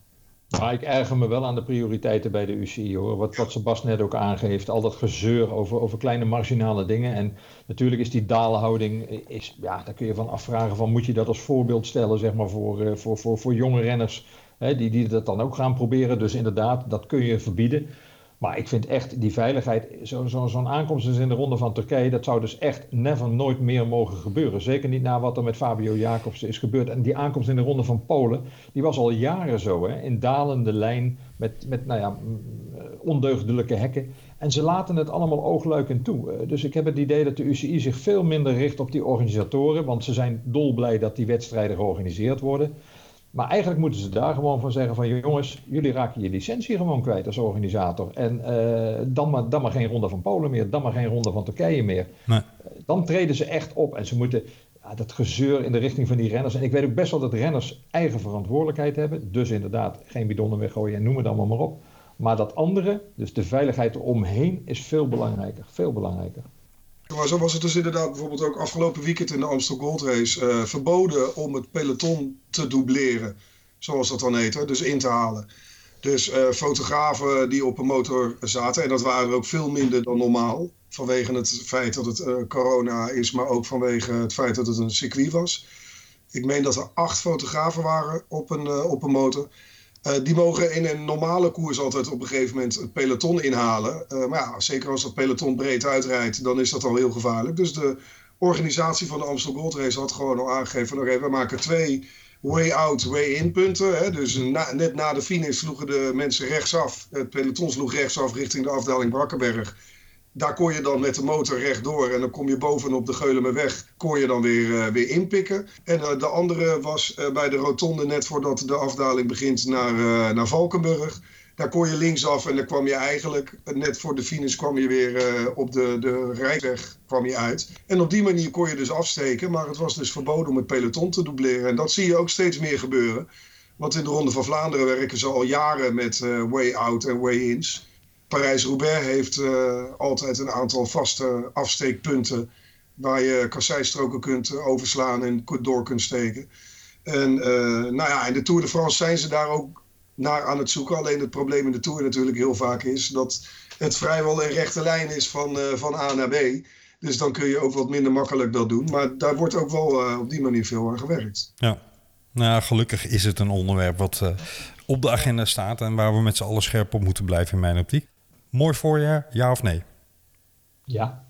Maar ik erger me wel aan de prioriteiten bij de UCI hoor. Wat, wat Sebas net ook aangeeft. Al dat gezeur over, over kleine marginale dingen. En natuurlijk is die daalhouding. Is, ja, daar kun je van afvragen van moet je dat als voorbeeld stellen zeg maar, voor, voor, voor, voor jonge renners. Hè, die, die dat dan ook gaan proberen. Dus inderdaad, dat kun je verbieden. Maar ik vind echt die veiligheid, zo'n zo, aankomst is in de ronde van Turkije, dat zou dus echt never nooit meer mogen gebeuren. Zeker niet na wat er met Fabio Jacobsen is gebeurd. En die aankomst in de ronde van Polen, die was al jaren zo, hè, in dalende lijn, met, met nou ja, ondeugdelijke hekken. En ze laten het allemaal oogluikend toe. Dus ik heb het idee dat de UCI zich veel minder richt op die organisatoren, want ze zijn dolblij dat die wedstrijden georganiseerd worden. Maar eigenlijk moeten ze daar gewoon van zeggen van jongens, jullie raken je licentie gewoon kwijt als organisator. En uh, dan, maar, dan maar geen ronde van Polen meer, dan maar geen ronde van Turkije meer. Nee. Dan treden ze echt op en ze moeten ja, dat gezeur in de richting van die renners. En ik weet ook best wel dat renners eigen verantwoordelijkheid hebben. Dus inderdaad, geen bidonnen weggooien en noem het allemaal maar op. Maar dat andere, dus de veiligheid eromheen, is veel belangrijker. Veel belangrijker. Zo was het dus inderdaad bijvoorbeeld ook afgelopen weekend in de Amsterdam Gold Race uh, verboden om het peloton te dubleren. Zoals dat dan heet, hè? dus in te halen. Dus uh, fotografen die op een motor zaten, en dat waren er ook veel minder dan normaal. Vanwege het feit dat het uh, corona is, maar ook vanwege het feit dat het een circuit was. Ik meen dat er acht fotografen waren op een, op een motor. Uh, die mogen in een normale koers altijd op een gegeven moment het peloton inhalen. Uh, maar ja, zeker als dat peloton breed uitrijdt, dan is dat al heel gevaarlijk. Dus de organisatie van de Amstel Gold Race had gewoon al aangegeven: oké, we maken twee way-out, way-in punten. Hè? Dus net na de finish sloegen de mensen rechtsaf. Het peloton sloeg rechtsaf richting de afdaling Brakkenberg daar kon je dan met de motor rechtdoor en dan kom je bovenop de Geulemerweg, kon je dan weer, uh, weer inpikken. En uh, de andere was uh, bij de rotonde net voordat de afdaling begint naar, naar Valkenburg. Daar kon je linksaf en dan kwam je eigenlijk, net voor de finish kwam je weer op de, de rijweg kwam je uit. En op die manier kon je dus afsteken, maar het was dus verboden om het peloton te dubleren. En dat zie je ook steeds meer gebeuren. Want in de Ronde van Vlaanderen werken ze al jaren met way-out en way-ins. Parijs-Roubaix heeft uh, altijd een aantal vaste afsteekpunten waar je kasseistroken kunt uh, overslaan en door kunt steken. En uh, nou ja, in de Tour de France zijn ze daar ook naar aan het zoeken. Alleen het probleem in de Tour natuurlijk heel vaak is dat het vrijwel een rechte lijn is van, van A naar B. Dus dan kun je ook wat minder makkelijk dat doen. Maar daar wordt ook wel op die manier veel aan gewerkt. Ja, nou gelukkig is het een onderwerp wat op de agenda staat en waar we met z'n allen scherp op moeten blijven in mijn optiek. Mooi voorjaar, ja of nee? Ja,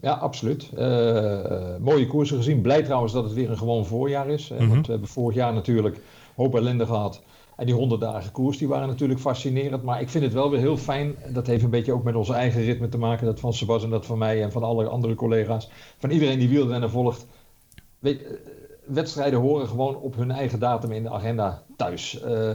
ja absoluut. Uh, mooie koersen gezien. Blij trouwens dat het weer een gewoon voorjaar is. Mm -hmm. Want we hebben vorig jaar natuurlijk hoop ellende gehad. En die 100 dagen koers die waren natuurlijk fascinerend. Maar ik vind het wel weer heel fijn. Dat heeft een beetje ook met onze eigen ritme te maken. Dat van Sebas en dat van mij en van alle andere collega's. Van iedereen die wielrennen volgt. Weet, wedstrijden horen gewoon op hun eigen datum in de agenda thuis. Uh,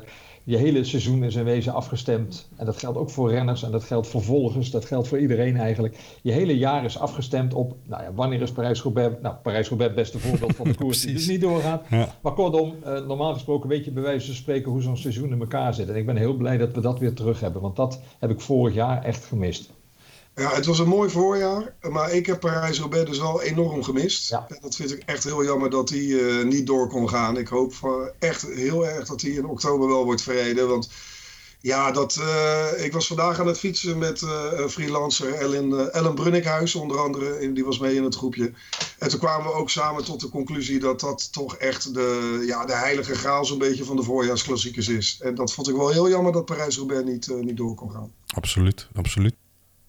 je hele seizoen is in wezen afgestemd. En dat geldt ook voor renners en dat geldt voor volgers. Dat geldt voor iedereen eigenlijk. Je hele jaar is afgestemd op, nou ja, wanneer is Parijs-Roubaix? Nou, Parijs-Roubaix beste voorbeeld van de koers die dus niet doorgaat. Ja. Maar kortom, uh, normaal gesproken weet je bij wijze van spreken hoe zo'n seizoen in elkaar zit. En ik ben heel blij dat we dat weer terug hebben. Want dat heb ik vorig jaar echt gemist. Ja, het was een mooi voorjaar, maar ik heb Parijs-Roubaix dus wel enorm gemist. Ja. En dat vind ik echt heel jammer dat hij uh, niet door kon gaan. Ik hoop echt heel erg dat hij in oktober wel wordt verreden, want ja, dat, uh, ik was vandaag aan het fietsen met uh, freelancer Ellen, uh, Ellen Brunnikhuis, onder andere. Die was mee in het groepje. En toen kwamen we ook samen tot de conclusie dat dat toch echt de, ja, de heilige graal zo'n beetje van de voorjaarsklassiekers is. En dat vond ik wel heel jammer dat Parijs-Roubaix niet, niet door kon gaan. Absoluut, absoluut.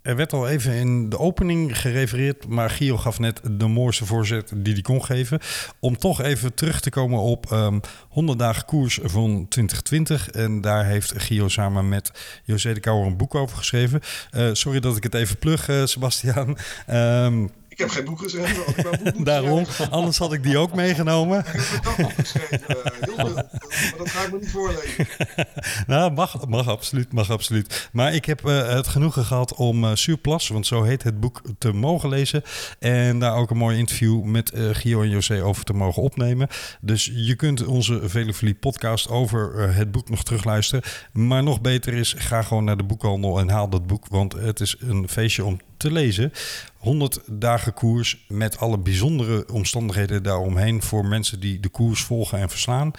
Er werd al even in de opening gerefereerd, maar Gio gaf net de mooiste voorzet die hij kon geven. Om toch even terug te komen op um, ehm, 100 dagen koers van 2020. En daar heeft Gio samen met José de Kouwer een boek over geschreven. Uh, sorry dat ik het even plug, uh, Sebastiaan. Um, ik heb geen boek geschreven. Daarom, anders had ik die ook meegenomen. Ik heb een dagboek geschreven. Heel veel, maar dat ga ik me niet voorlezen. nou, mag, mag absoluut, mag absoluut. Maar ik heb uh, het genoegen gehad om uh, Surplus, want zo heet het boek, te mogen lezen. En daar ook een mooi interview met uh, Gio en José over te mogen opnemen. Dus je kunt onze Velofilie podcast over het boek nog terugluisteren. Maar nog beter is, ga gewoon naar de boekhandel en haal dat boek. Want het is een feestje om te lezen. 100 dagen koers met alle bijzondere omstandigheden daaromheen voor mensen die de koers volgen en verslaan.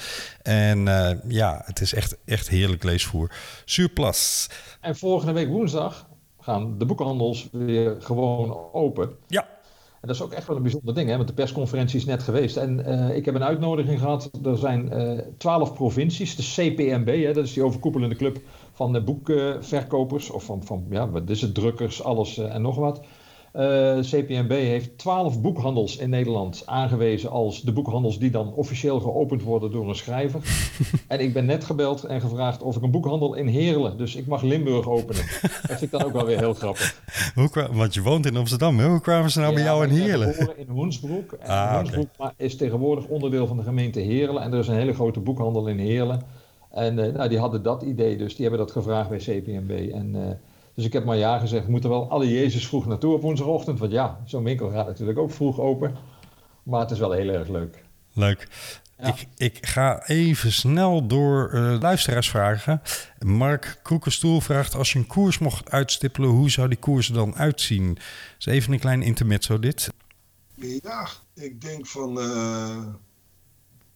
En uh, ja, het is echt, echt heerlijk leesvoer. Surplus. En volgende week woensdag gaan de boekhandels weer gewoon open. Ja. En dat is ook echt wel een bijzonder ding, hè? want de persconferentie is net geweest. En uh, ik heb een uitnodiging gehad. Er zijn uh, twaalf provincies, de CPMB, hè, dat is die overkoepelende club van de boekverkopers. Of van, van ja, wat is het, drukkers, alles uh, en nog wat. Uh, CPMB heeft twaalf boekhandels in Nederland aangewezen als de boekhandels die dan officieel geopend worden door een schrijver. en ik ben net gebeld en gevraagd of ik een boekhandel in Heerlen, dus ik mag Limburg openen. Dat vind ik dan ook wel weer heel grappig. Hoe kwam, want je woont in Amsterdam, hè? hoe kwamen ze nou bij jou in Heerlen? Ik in Hoensbroek. En ah, Hoensbroek okay. is tegenwoordig onderdeel van de gemeente Heerlen en er is een hele grote boekhandel in Heerlen. En uh, nou, die hadden dat idee, dus die hebben dat gevraagd bij CPMB. En uh, dus ik heb maar ja gezegd, we moeten wel alle Jezus vroeg naartoe op woensdagochtend. Want ja, zo'n winkel gaat natuurlijk ook vroeg open. Maar het is wel heel erg leuk. Leuk. Ja. Ik, ik, ga even snel door uh, luisteraars vragen. Mark Kroekenstoel vraagt: Als je een koers mocht uitstippelen, hoe zou die koers er dan uitzien? Dus even een klein intermezzo dit. Ja, ik denk van. Uh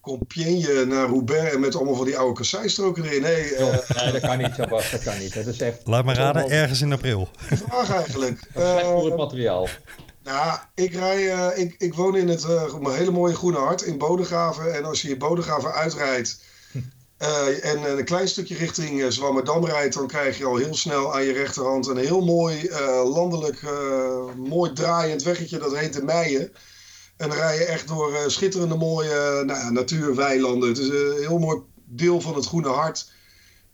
Compiègne naar Roubaix en met allemaal van die oude kasseistroken erin. Nee, uh, nee, dat kan niet, Sebas, dat kan niet. Dat is echt Laat me raden, ergens in april. Vraag eigenlijk. Slecht voor het materiaal. Nou, ik, rij, uh, ik, ik woon in het uh, hele mooie Groene Hart in Bodegraven. En als je je Bodegraven uitrijdt uh, en een klein stukje richting uh, Zwammerdam rijdt... dan krijg je al heel snel aan je rechterhand een heel mooi landelijk, mooi draaiend weggetje. Dat heet de Meijen. En dan rij je echt door uh, schitterende mooie nou, natuurweilanden. Het is een heel mooi deel van het Groene Hart.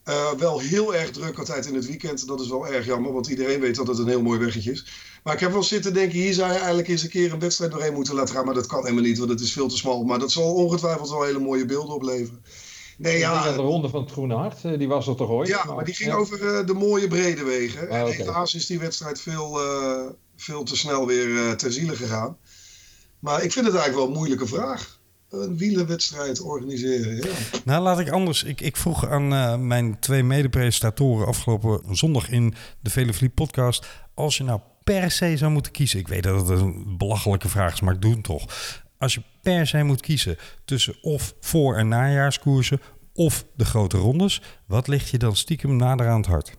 Uh, wel heel erg druk altijd in het weekend. Dat is wel erg jammer, want iedereen weet dat het een heel mooi weggetje is. Maar ik heb wel zitten denken, hier zou je eigenlijk eens een keer een wedstrijd doorheen moeten laten gaan. Maar dat kan helemaal niet, want het is veel te smal. Maar dat zal ongetwijfeld wel hele mooie beelden opleveren. Nee, ja, de ronde van het Groene Hart, eh, die was er toch ooit? Ja, maar, die ging ja. over uh, de mooie brede wegen. Ah, en helaas is die wedstrijd veel, uh, veel te snel weer ter ziele gegaan. Maar ik vind het eigenlijk wel een moeilijke vraag. Een wielerwedstrijd organiseren. Ja. Nou, laat ik anders. Ik, ik vroeg aan uh, mijn twee mede-presentatoren afgelopen zondag in de Vele podcast. Als je nou per se zou moeten kiezen. Ik weet dat het een belachelijke vraag is, maar ik doe het toch. Als je per se moet kiezen tussen of voor- en najaarskoersen of de grote rondes. Wat ligt je dan stiekem nader aan het hart?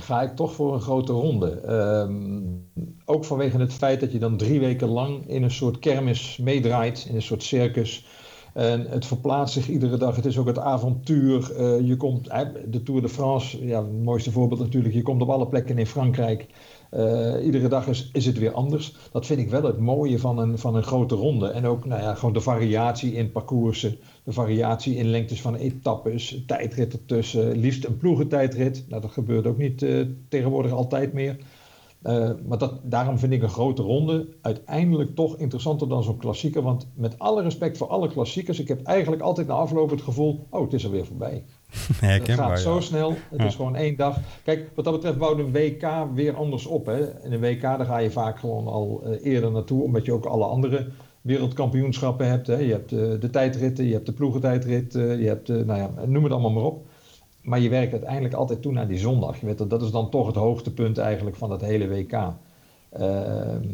Ga ik toch voor een grote ronde. Um, ook vanwege het feit dat je dan drie weken lang in een soort kermis meedraait, in een soort circus. En het verplaatst zich iedere dag. Het is ook het avontuur. Uh, je komt, de Tour de France, ja, het mooiste voorbeeld natuurlijk. Je komt op alle plekken in Frankrijk. Uh, iedere dag is, is het weer anders. Dat vind ik wel het mooie van een, van een grote ronde. En ook nou ja, gewoon de variatie in parcoursen, de variatie in lengtes van etappes, tijdrit ertussen, liefst een ploegentijdrit. Nou, dat gebeurt ook niet uh, tegenwoordig altijd meer. Uh, maar dat, daarom vind ik een grote ronde uiteindelijk toch interessanter dan zo'n klassieker. Want met alle respect voor alle klassiekers, ik heb eigenlijk altijd na afloop het gevoel: oh, het is alweer voorbij. het gaat zo snel. Het ja. is gewoon één dag. Kijk, wat dat betreft bouwt een WK weer anders op. Hè. In een WK daar ga je vaak gewoon al uh, eerder naartoe, omdat je ook alle andere wereldkampioenschappen hebt. Hè. Je hebt uh, de tijdritten, je hebt de ploegentijdrit, uh, je hebt, nou ja, noem het allemaal maar op. Maar je werkt uiteindelijk altijd toe naar die zondag. Je weet, dat is dan toch het hoogtepunt eigenlijk van het hele WK. Ehm,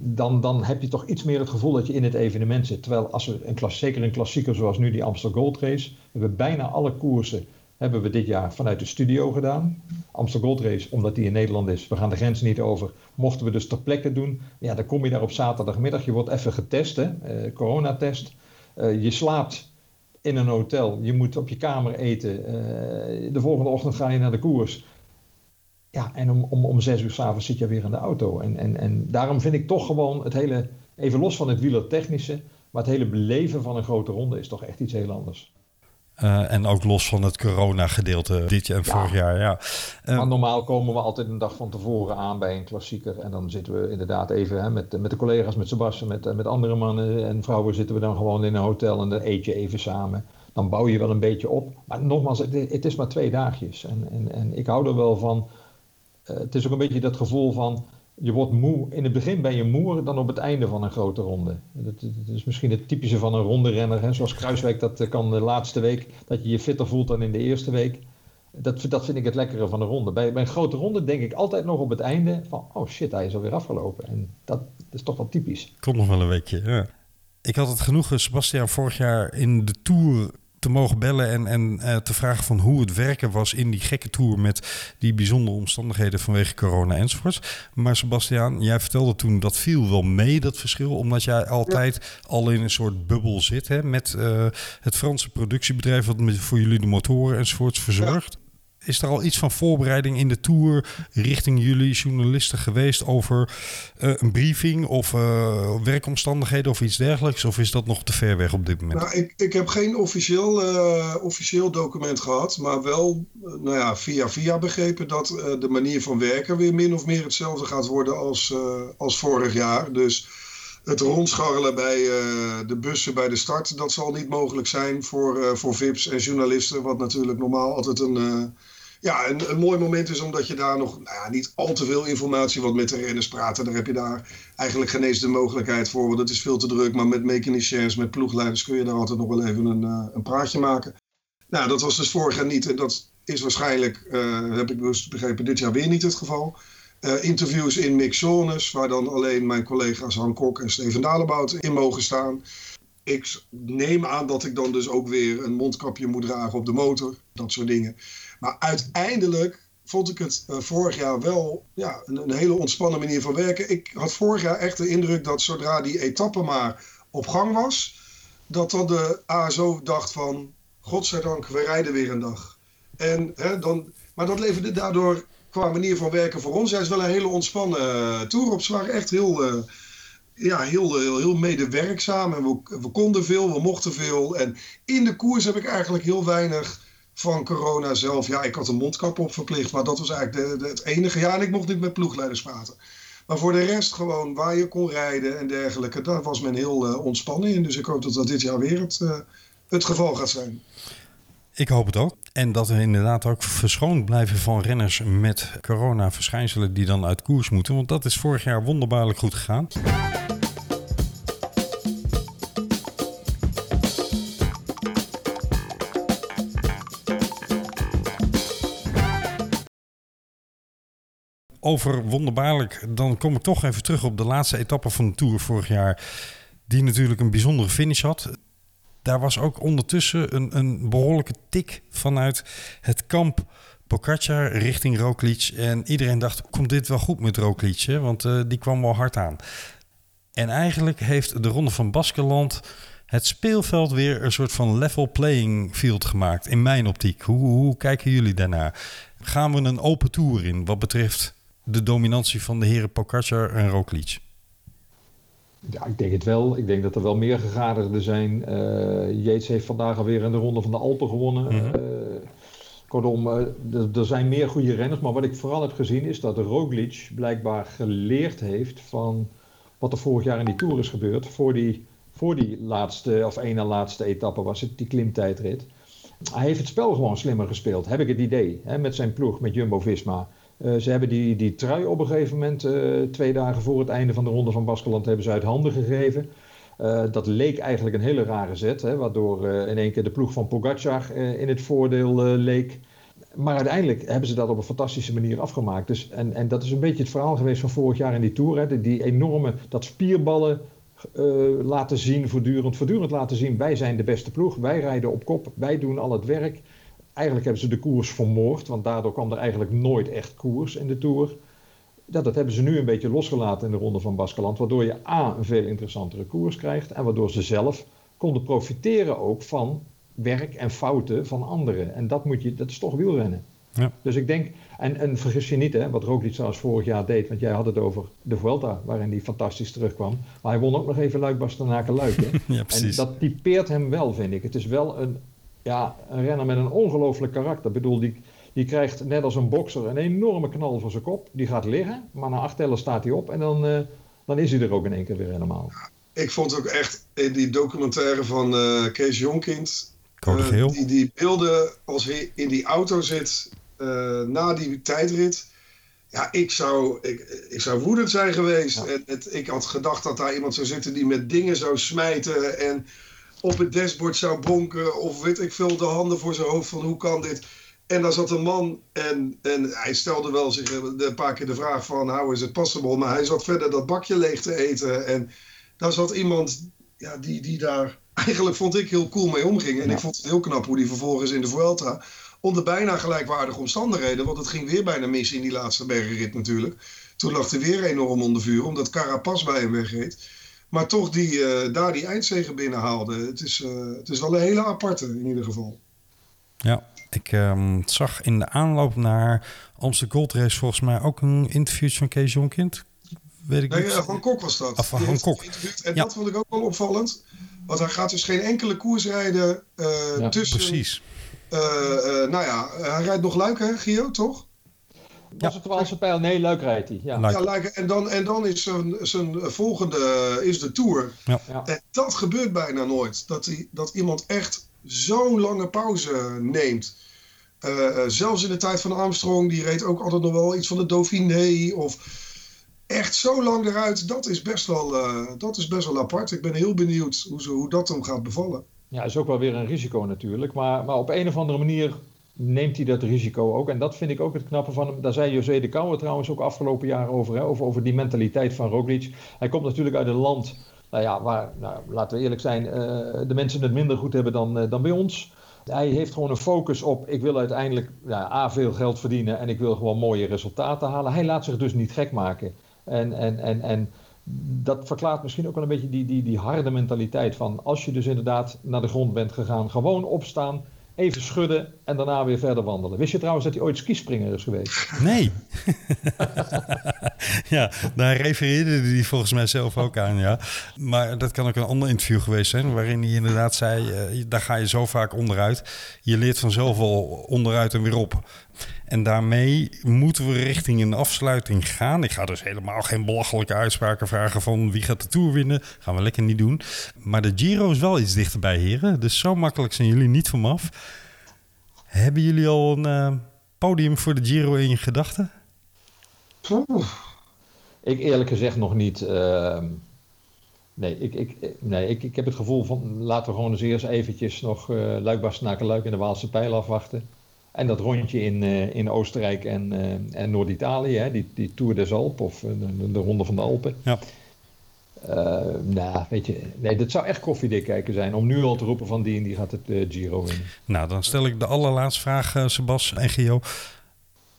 dan, dan heb je toch iets meer het gevoel dat je in het evenement zit. Terwijl als we een zeker een klassieker zoals nu die Amstel Gold Race, hebben we bijna alle koersen hebben we dit jaar vanuit de studio gedaan. Amstel Gold Race, omdat die in Nederland is, we gaan de grens niet over, mochten we dus ter plekke doen. Ja, dan kom je daar op zaterdagmiddag, je wordt even getest, hè, uh, coronatest. Uh, je slaapt in een hotel, je moet op je kamer eten. Uh, de volgende ochtend ga je naar de koers. Ja, en om, om, om zes uur s'avonds zit je weer in de auto. En, en, en daarom vind ik toch gewoon het hele, even los van het wielertechnische, maar het hele beleven van een grote ronde is toch echt iets heel anders. Uh, en ook los van het corona-gedeelte dit jaar en ja. vorig jaar. Ja. Uh, maar normaal komen we altijd een dag van tevoren aan bij een klassieker. En dan zitten we inderdaad even hè, met, met de collega's, met Sebastian, met, met andere mannen en vrouwen zitten we dan gewoon in een hotel en dan eet je even samen. Dan bouw je wel een beetje op. Maar nogmaals, het, het is maar twee dagjes. En, en, en ik hou er wel van. Uh, het is ook een beetje dat gevoel van je wordt moe. In het begin ben je moer dan op het einde van een grote ronde. Dat, is misschien het typische van een ronde renner. Zoals Kruiswijk dat kan de laatste week. Dat je je fitter voelt dan in de eerste week. Dat, vind ik het lekkere van een ronde. Bij, een grote ronde denk ik altijd nog op het einde van... oh shit, hij is alweer afgelopen. En dat, is toch wel typisch. Komt nog wel een weekje, ja. Ik had het genoegen, Sebastian, vorig jaar in de Tour te mogen bellen en, en uh, te vragen van hoe het werken was in die gekke tour met die bijzondere omstandigheden vanwege corona enzovoorts. Maar Sebastiaan, jij vertelde toen dat viel wel mee, dat verschil, omdat jij altijd al in een soort bubbel zit hè, met uh, het Franse productiebedrijf wat voor jullie de motoren enzovoorts verzorgt. Is er al iets van voorbereiding in de tour richting jullie journalisten geweest over uh, een briefing of uh, werkomstandigheden of iets dergelijks? Of is dat nog te ver weg op dit moment? Nou, ik, ik heb geen officieel, uh, officieel document gehad, maar wel nou ja, via via begrepen dat de manier van werken weer min of meer hetzelfde gaat worden als, als vorig jaar. Dus het rondscharrelen bij uh, de bussen bij de start, dat zal niet mogelijk zijn voor, uh, voor VIP's en journalisten. Wat natuurlijk normaal altijd een, uh, ja, een, een, mooi moment is, omdat je daar nog nou ja, niet al te veel informatie, want met de renners praten, daar heb je daar eigenlijk geen eens de mogelijkheid voor. Want het is veel te druk, maar met mechaniciens, met ploegleiders kun je daar altijd nog wel even een, een praatje maken. Nou, dat was dus vorig jaar niet en dat is waarschijnlijk, heb ik dus begrepen, dit jaar weer niet het geval. Uh, interviews in mixzones, waar dan alleen mijn collega's Han Kok en Steven Dalebout in mogen staan. Ik neem aan dat ik dan dus ook weer een mondkapje moet dragen op de motor, dat soort dingen. Maar uiteindelijk vond ik het uh, vorig jaar wel ja, een, een, hele ontspannen manier van werken. Ik had vorig jaar echt de indruk dat zodra die etappe maar op gang was, dat dan de ASO dacht van, godzijdank, we rijden weer een dag. En, hè, dan, maar dat leverde daardoor qua manier van werken voor ons. Hij is wel een hele ontspannen uh, tour op. Ze waren echt heel, uh, ja, heel, heel, heel medewerkzaam. En we, konden veel, we mochten veel. En in de koers heb ik eigenlijk heel weinig van corona zelf. Ja, ik had een mondkap op verplicht, maar dat was eigenlijk de, het enige. Ja, en ik mocht niet met ploegleiders praten. Maar voor de rest gewoon waar je kon rijden en dergelijke, daar was men heel uh, ontspannen in. Dus ik hoop dat dat dit jaar weer het, het geval gaat zijn. Ik hoop het ook. En dat we inderdaad ook verschoond blijven van renners met corona-verschijnselen die dan uit koers moeten. Want dat is vorig jaar wonderbaarlijk goed gegaan. Over wonderbaarlijk, dan kom ik toch even terug op de laatste etappe van de Tour vorig jaar. Die natuurlijk een bijzondere finish had daar was ook ondertussen een, een behoorlijke tik vanuit het kamp Pogacar richting Roglic. En iedereen dacht, komt dit wel goed met Roglic? Want uh, die kwam wel hard aan. En eigenlijk heeft de Ronde van Baskeland het speelveld weer een soort van level playing field gemaakt. In mijn optiek. Hoe, hoe kijken jullie daarnaar? Gaan we een open tour in wat betreft de dominantie van de heren Pogacar en Roglic? Ja, ik denk het wel. Ik denk dat er wel meer gegadigden zijn. Uh, Yates heeft vandaag alweer in de ronde van de Alpen gewonnen. Mm -hmm. uh, kortom, uh, er zijn meer goede renners. Maar wat ik vooral heb gezien is dat Roglic blijkbaar geleerd heeft van wat er vorig jaar in die Tour is gebeurd. Voor die, voor die laatste, of ene laatste etappe was het, die klimtijdrit. Hij heeft het spel gewoon slimmer gespeeld, heb ik het idee. Hè, met zijn ploeg, met Jumbo-Visma. Uh, ze hebben die, die trui op een gegeven moment, uh, twee dagen voor het einde van de ronde van Baskeland, hebben ze uit handen gegeven. Uh, dat leek eigenlijk een hele rare zet, hè, waardoor in één keer de ploeg van Pogacar in het voordeel leek. maar uiteindelijk hebben ze dat op een fantastische manier afgemaakt. Dus, en, en dat is een beetje het verhaal geweest van vorig jaar in die Tour. Hè, die enorme, dat spierballen laten zien, voortdurend, voortdurend laten zien. Wij zijn de beste ploeg, wij rijden op kop, wij doen al het werk. Eigenlijk hebben ze de koers vermoord, want daardoor kwam er eigenlijk nooit echt koers in de Tour. Dat, dat hebben ze nu een beetje losgelaten in de ronde van Baskeland, waardoor je A, een veel interessantere koers krijgt en waardoor ze zelf konden profiteren ook van werk en fouten van anderen. En dat, moet je, dat is toch wielrennen. Ja. Dus ik denk, en, en vergis je niet, hè, wat Roglic zoals vorig jaar deed, want jij had het over de Vuelta, waarin hij fantastisch terugkwam. Maar hij won ook nog even Luik Bastenaken Luik. Hè? ja, precies. En dat typeert hem wel, vind ik. Het is wel een, ja, een renner met een ongelooflijk karakter. Ik bedoel, die, die krijgt net als een bokser een enorme knal voor zijn kop. Die gaat liggen, maar na acht tellen staat hij op en dan, uh, dan is hij er ook in één keer weer helemaal. Ik vond ook echt in die documentaire van uh, Kees Jonkind, uh, die, die beelden als hij in die auto zit uh, na die tijdrit. Ja, ik zou, ik, ik zou woedend zijn geweest. En, het, ik had gedacht dat daar iemand zou zitten die met dingen zou smijten. En op het dashboard zou bonken. Of weet ik veel, de handen voor zijn hoofd van hoe kan dit. En daar zat een man en, en hij stelde wel zich een paar keer de vraag van how is it possible. Maar hij zat verder dat bakje leeg te eten. En daar zat iemand ja, die, die daar eigenlijk vond ik heel cool mee omging. En ik vond het heel knap hoe die vervolgens in de Vuelta onder bijna gelijkwaardige omstandigheden. Want het ging weer bijna mis in die laatste bergenrit natuurlijk. Toen lag hij weer enorm onder vuur, omdat Carapaz bij hem wegreed. Maar toch die, uh, daar die eindzegen binnenhaalde. Het is, uh, het is wel een hele aparte in ieder geval. Ja, ik um, zag in de aanloop naar Amsterdam Gold Race volgens mij ook een interview van Kees Jonkind. Weet ik nee, niet. Van Kok was dat. Of van Kok. En ja. dat vond ik ook wel opvallend. Want hij gaat dus geen enkele koers rijden uh, ja, tussen... Precies uh, uh, nou ja, hij rijdt nog Luik, hè, Gio, toch? Was het Waalse pijl? Nee, Luik rijdt hij. Ja, ja Luik. En dan, en dan is zijn, zijn volgende is de Tour. Ja. En dat gebeurt bijna nooit. Dat, hij, dat iemand echt zo'n lange pauze neemt. Uh, zelfs in de tijd van Armstrong, die reed ook altijd nog wel iets van de Dauphiné. Of echt zo lang eruit, dat is best wel, uh, dat is best wel apart. Ik ben heel benieuwd hoe, ze, hoe dat hem gaat bevallen. Ja, is ook wel weer een risico natuurlijk. Maar, maar op een of andere manier neemt hij dat risico ook. En dat vind ik ook het knappe van hem. Daar zei José de Kouwer trouwens ook afgelopen jaar over, hè, over. Over die mentaliteit van Roglic. Hij komt natuurlijk uit een land nou ja, waar, nou, laten we eerlijk zijn, uh, de mensen het minder goed hebben dan, uh, dan bij ons. Hij heeft gewoon een focus op, ik wil uiteindelijk ja, A, veel geld verdienen en ik wil gewoon mooie resultaten halen. Hij laat zich dus niet gek maken. En, en, en, en dat verklaart misschien ook wel een beetje die, die, die harde mentaliteit van als je dus inderdaad naar de grond bent gegaan, gewoon opstaan, even schudden en daarna weer verder wandelen. Wist je trouwens dat hij ooit skispringer is geweest? Nee. ja, daar refereerde hij volgens mij zelf ook aan, ja. Maar dat kan ook een ander interview geweest zijn, waarin hij inderdaad zei, uh, daar ga je zo vaak onderuit. Je leert vanzelf al onderuit en weer op. En daarmee moeten we richting een afsluiting gaan. Ik ga dus helemaal geen belachelijke uitspraken vragen van wie gaat de Tour winnen. Gaan we lekker niet doen. Maar de Giro is wel iets dichterbij, heren. Dus zo makkelijk zijn jullie niet van af. Hebben jullie al een uh, podium voor de Giro in je gedachten? Ik eerlijk gezegd nog niet. Uh, nee, ik, ik, nee ik, ik heb het gevoel van laten we gewoon eens eerst eventjes nog uh, Luik, Luik in de Waalse pijl afwachten. En dat rondje in, uh, in Oostenrijk en, uh, en Noord-Italië, die, die Tour des Alpes of de, de, Ronde van de Alpen. Ja. Uh, nou, weet je, nee, dat zou echt koffiedik kijken zijn om nu al te roepen van die en die gaat het Giro winnen. Nou, dan stel ik de allerlaatste vraag, Sebas en Gio.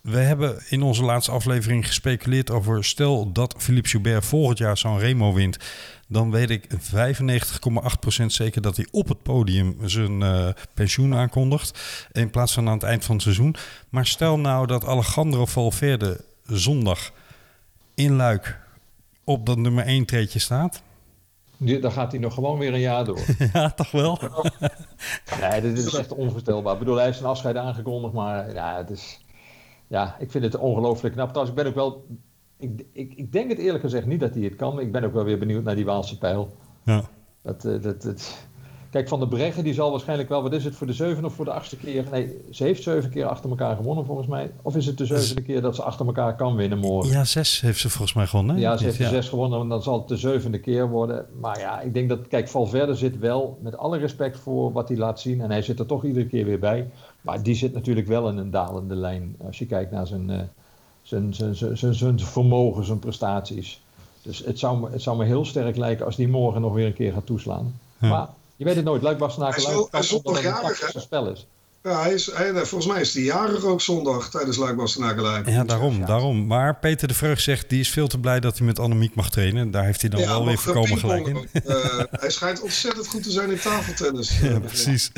We hebben in onze laatste aflevering gespeculeerd over stel dat Philippe Joubert volgend jaar zo'n Remo wint dan weet ik 95,8% zeker dat hij op het podium zijn uh, pensioen aankondigt. In plaats van aan het eind van het seizoen. Maar stel nou dat Alejandro Valverde zondag in Luik op dat nummer 1 treedje staat. Dan gaat hij nog gewoon weer een jaar door. ja, toch wel? nee, dit is echt onvoorstelbaar. Ik bedoel, hij heeft zijn afscheid aangekondigd, maar ja, het is, ja ik vind het ongelooflijk knap. Trouwens, ik ben ook wel ik, ik, ik denk het eerlijk gezegd niet dat hij het kan. Ik ben ook wel weer benieuwd naar die Waalse pijl. Ja. Dat, uh, dat, dat, kijk, Van de Breggen die zal waarschijnlijk wel, wat is het, voor de zevende of voor de achtste keer? Nee, ze heeft zeven keer achter elkaar gewonnen volgens mij. Of is het de zevende keer dat ze achter elkaar kan winnen morgen? Ja, zes heeft ze volgens mij gewonnen. Ja, ze heeft ja. zes gewonnen, dan zal het de zevende keer worden. Maar ja, ik denk dat, kijk, Valverde zit wel, met alle respect voor wat hij laat zien, en hij zit er toch iedere keer weer bij. Maar die zit natuurlijk wel in een dalende lijn als je kijkt naar zijn, uh, zijn, zijn, zijn, zijn, zijn vermogen, zijn prestaties. Dus het zou, me, het zou me heel sterk lijken als die morgen nog weer een keer gaat toeslaan. Ja. Maar je weet het nooit. Luik Bastenaken Hij is, hij is zondag jarig, spel is. Ja, hij is, hij, volgens mij is hij jarig ook zondag tijdens Luik Bastenaken Ja, daarom, ja. daarom. Maar Peter de Vreugd zegt, die is veel te blij dat hij met Annemiek mag trainen. Daar heeft hij dan ja, wel weer voorkomen gelijk in. Uh, hij schijnt ontzettend goed te zijn in tafeltennis. ja, precies.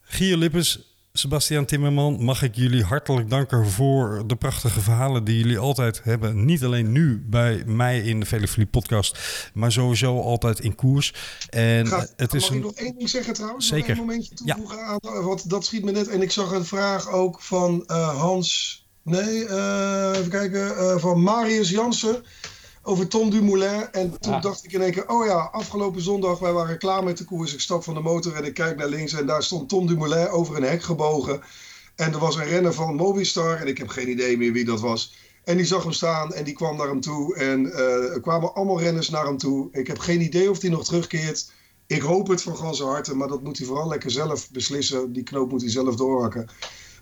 Gio Lippens, Sebastian Timmerman, mag ik jullie hartelijk danken voor de prachtige verhalen die jullie altijd hebben. Niet alleen nu bij mij in de Velefilie podcast, maar sowieso altijd in koers. En Gaat, het is mag een... ik nog één ding zeggen trouwens? Zeker. Nog een momentje toevoegen ja. aan, want dat schiet me net. En ik zag een vraag ook van uh, Hans, nee, uh, even kijken, uh, van Marius Jansen over Tom Dumoulin. En toen ja. dacht ik in één keer, oh ja, afgelopen zondag, wij waren klaar met de koers. Ik stap van de motor en ik kijk naar links en daar stond Tom Dumoulin over een hek gebogen. En er was een renner van Movistar en ik heb geen idee meer wie dat was. En die zag hem staan en die kwam naar hem toe. En uh, er kwamen allemaal renners naar hem toe. Ik heb geen idee of hij nog terugkeert. Ik hoop het van ganse harte, maar dat moet hij vooral lekker zelf beslissen. Die knoop moet hij zelf doorhakken.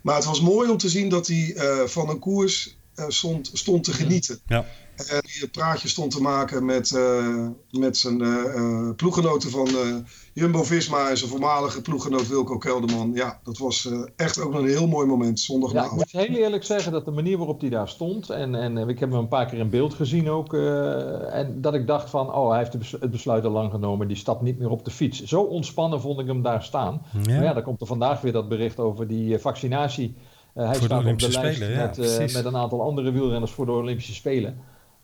Maar het was mooi om te zien dat hij uh, van een koers uh, stond, stond te genieten. Ja. En die het praatje stond te maken met, uh, met zijn uh, ploeggenoten van Jumbo-Visma en zijn voormalige ploeggenoot Wilco Kelderman. Ja, dat was echt ook een heel mooi moment zondagavond. Ja, ik moet heel eerlijk zeggen dat de manier waarop hij daar stond, en, en ik heb hem een paar keer in beeld gezien ook, en dat ik dacht van, oh, hij heeft het besluit al lang genomen, die stapt niet meer op de fiets. Zo ontspannen vond ik hem daar staan. Ja. Maar ja, dan komt er vandaag weer dat bericht over die vaccinatie. hij voor staat de op de lijst Spelen, ja, met, met een aantal andere wielrenners voor de Olympische Spelen.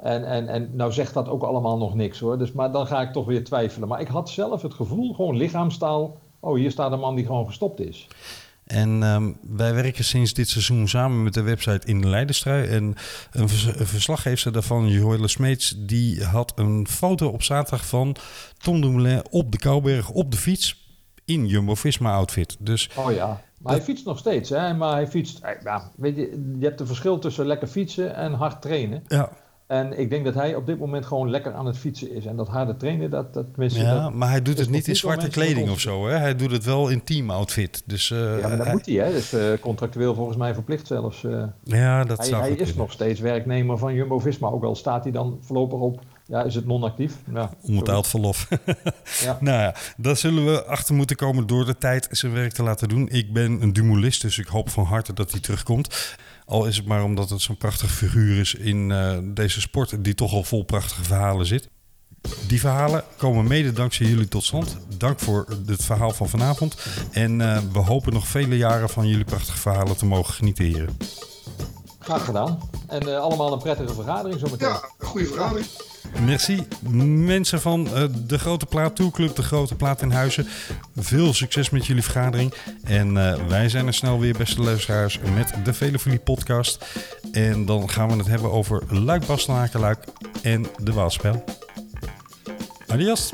En, en, en nou zegt dat ook allemaal nog niks hoor. Dus, maar dan ga ik toch weer twijfelen. Maar ik had zelf het gevoel, gewoon lichaamstaal. Oh, hier staat een man die gewoon gestopt is. En um, wij werken sinds dit seizoen samen met de website In de Leidenstrui. En een, vers een verslaggever daarvan, Joelle Smeets, die had een foto op zaterdag van Tom Dumoulin op de Kouberg op de fiets in Jumbo-Visma-outfit. Dus oh ja, maar dat... hij fietst nog steeds. Hè? Maar hij fietst, ja, weet je, je hebt een verschil tussen lekker fietsen en hard trainen. Ja. En ik denk dat hij op dit moment gewoon lekker aan het fietsen is. En dat harde trainen, dat, dat. Ja, dat, maar hij doet het niet in zwarte kleding of zo, hè? Hij doet het wel in team-outfit. Dus, uh, ja, maar dat hij... moet hij, hè? Dus uh, contractueel volgens mij verplicht zelfs. Uh, ja, dat hij, zou Hij is kunnen. nog steeds werknemer van Jumbo-Visma. Ook al staat hij dan voorlopig op... Ja, is het non-actief? Ja, Onbetaald verlof. ja. Nou ja, daar zullen we achter moeten komen door de tijd zijn werk te laten doen. Ik ben een dumulist, dus ik hoop van harte dat hij terugkomt. Al is het maar omdat het zo'n prachtig figuur is in uh, deze sport, die toch al vol prachtige verhalen zit. Die verhalen komen mede dankzij jullie tot stand. Dank voor het verhaal van vanavond. En uh, we hopen nog vele jaren van jullie prachtige verhalen te mogen genieten. Graag gedaan. En uh, allemaal een prettige vergadering zometeen. Ja, een goede vergadering. Merci. Mensen van uh, de Grote Plaat Tourclub, de Grote Plaat in Huizen. Veel succes met jullie vergadering. En uh, wij zijn er snel weer, beste luisteraars, met de Velefolie podcast. En dan gaan we het hebben over Luik, Bastenaken, Luik en de Waalspel. Adios.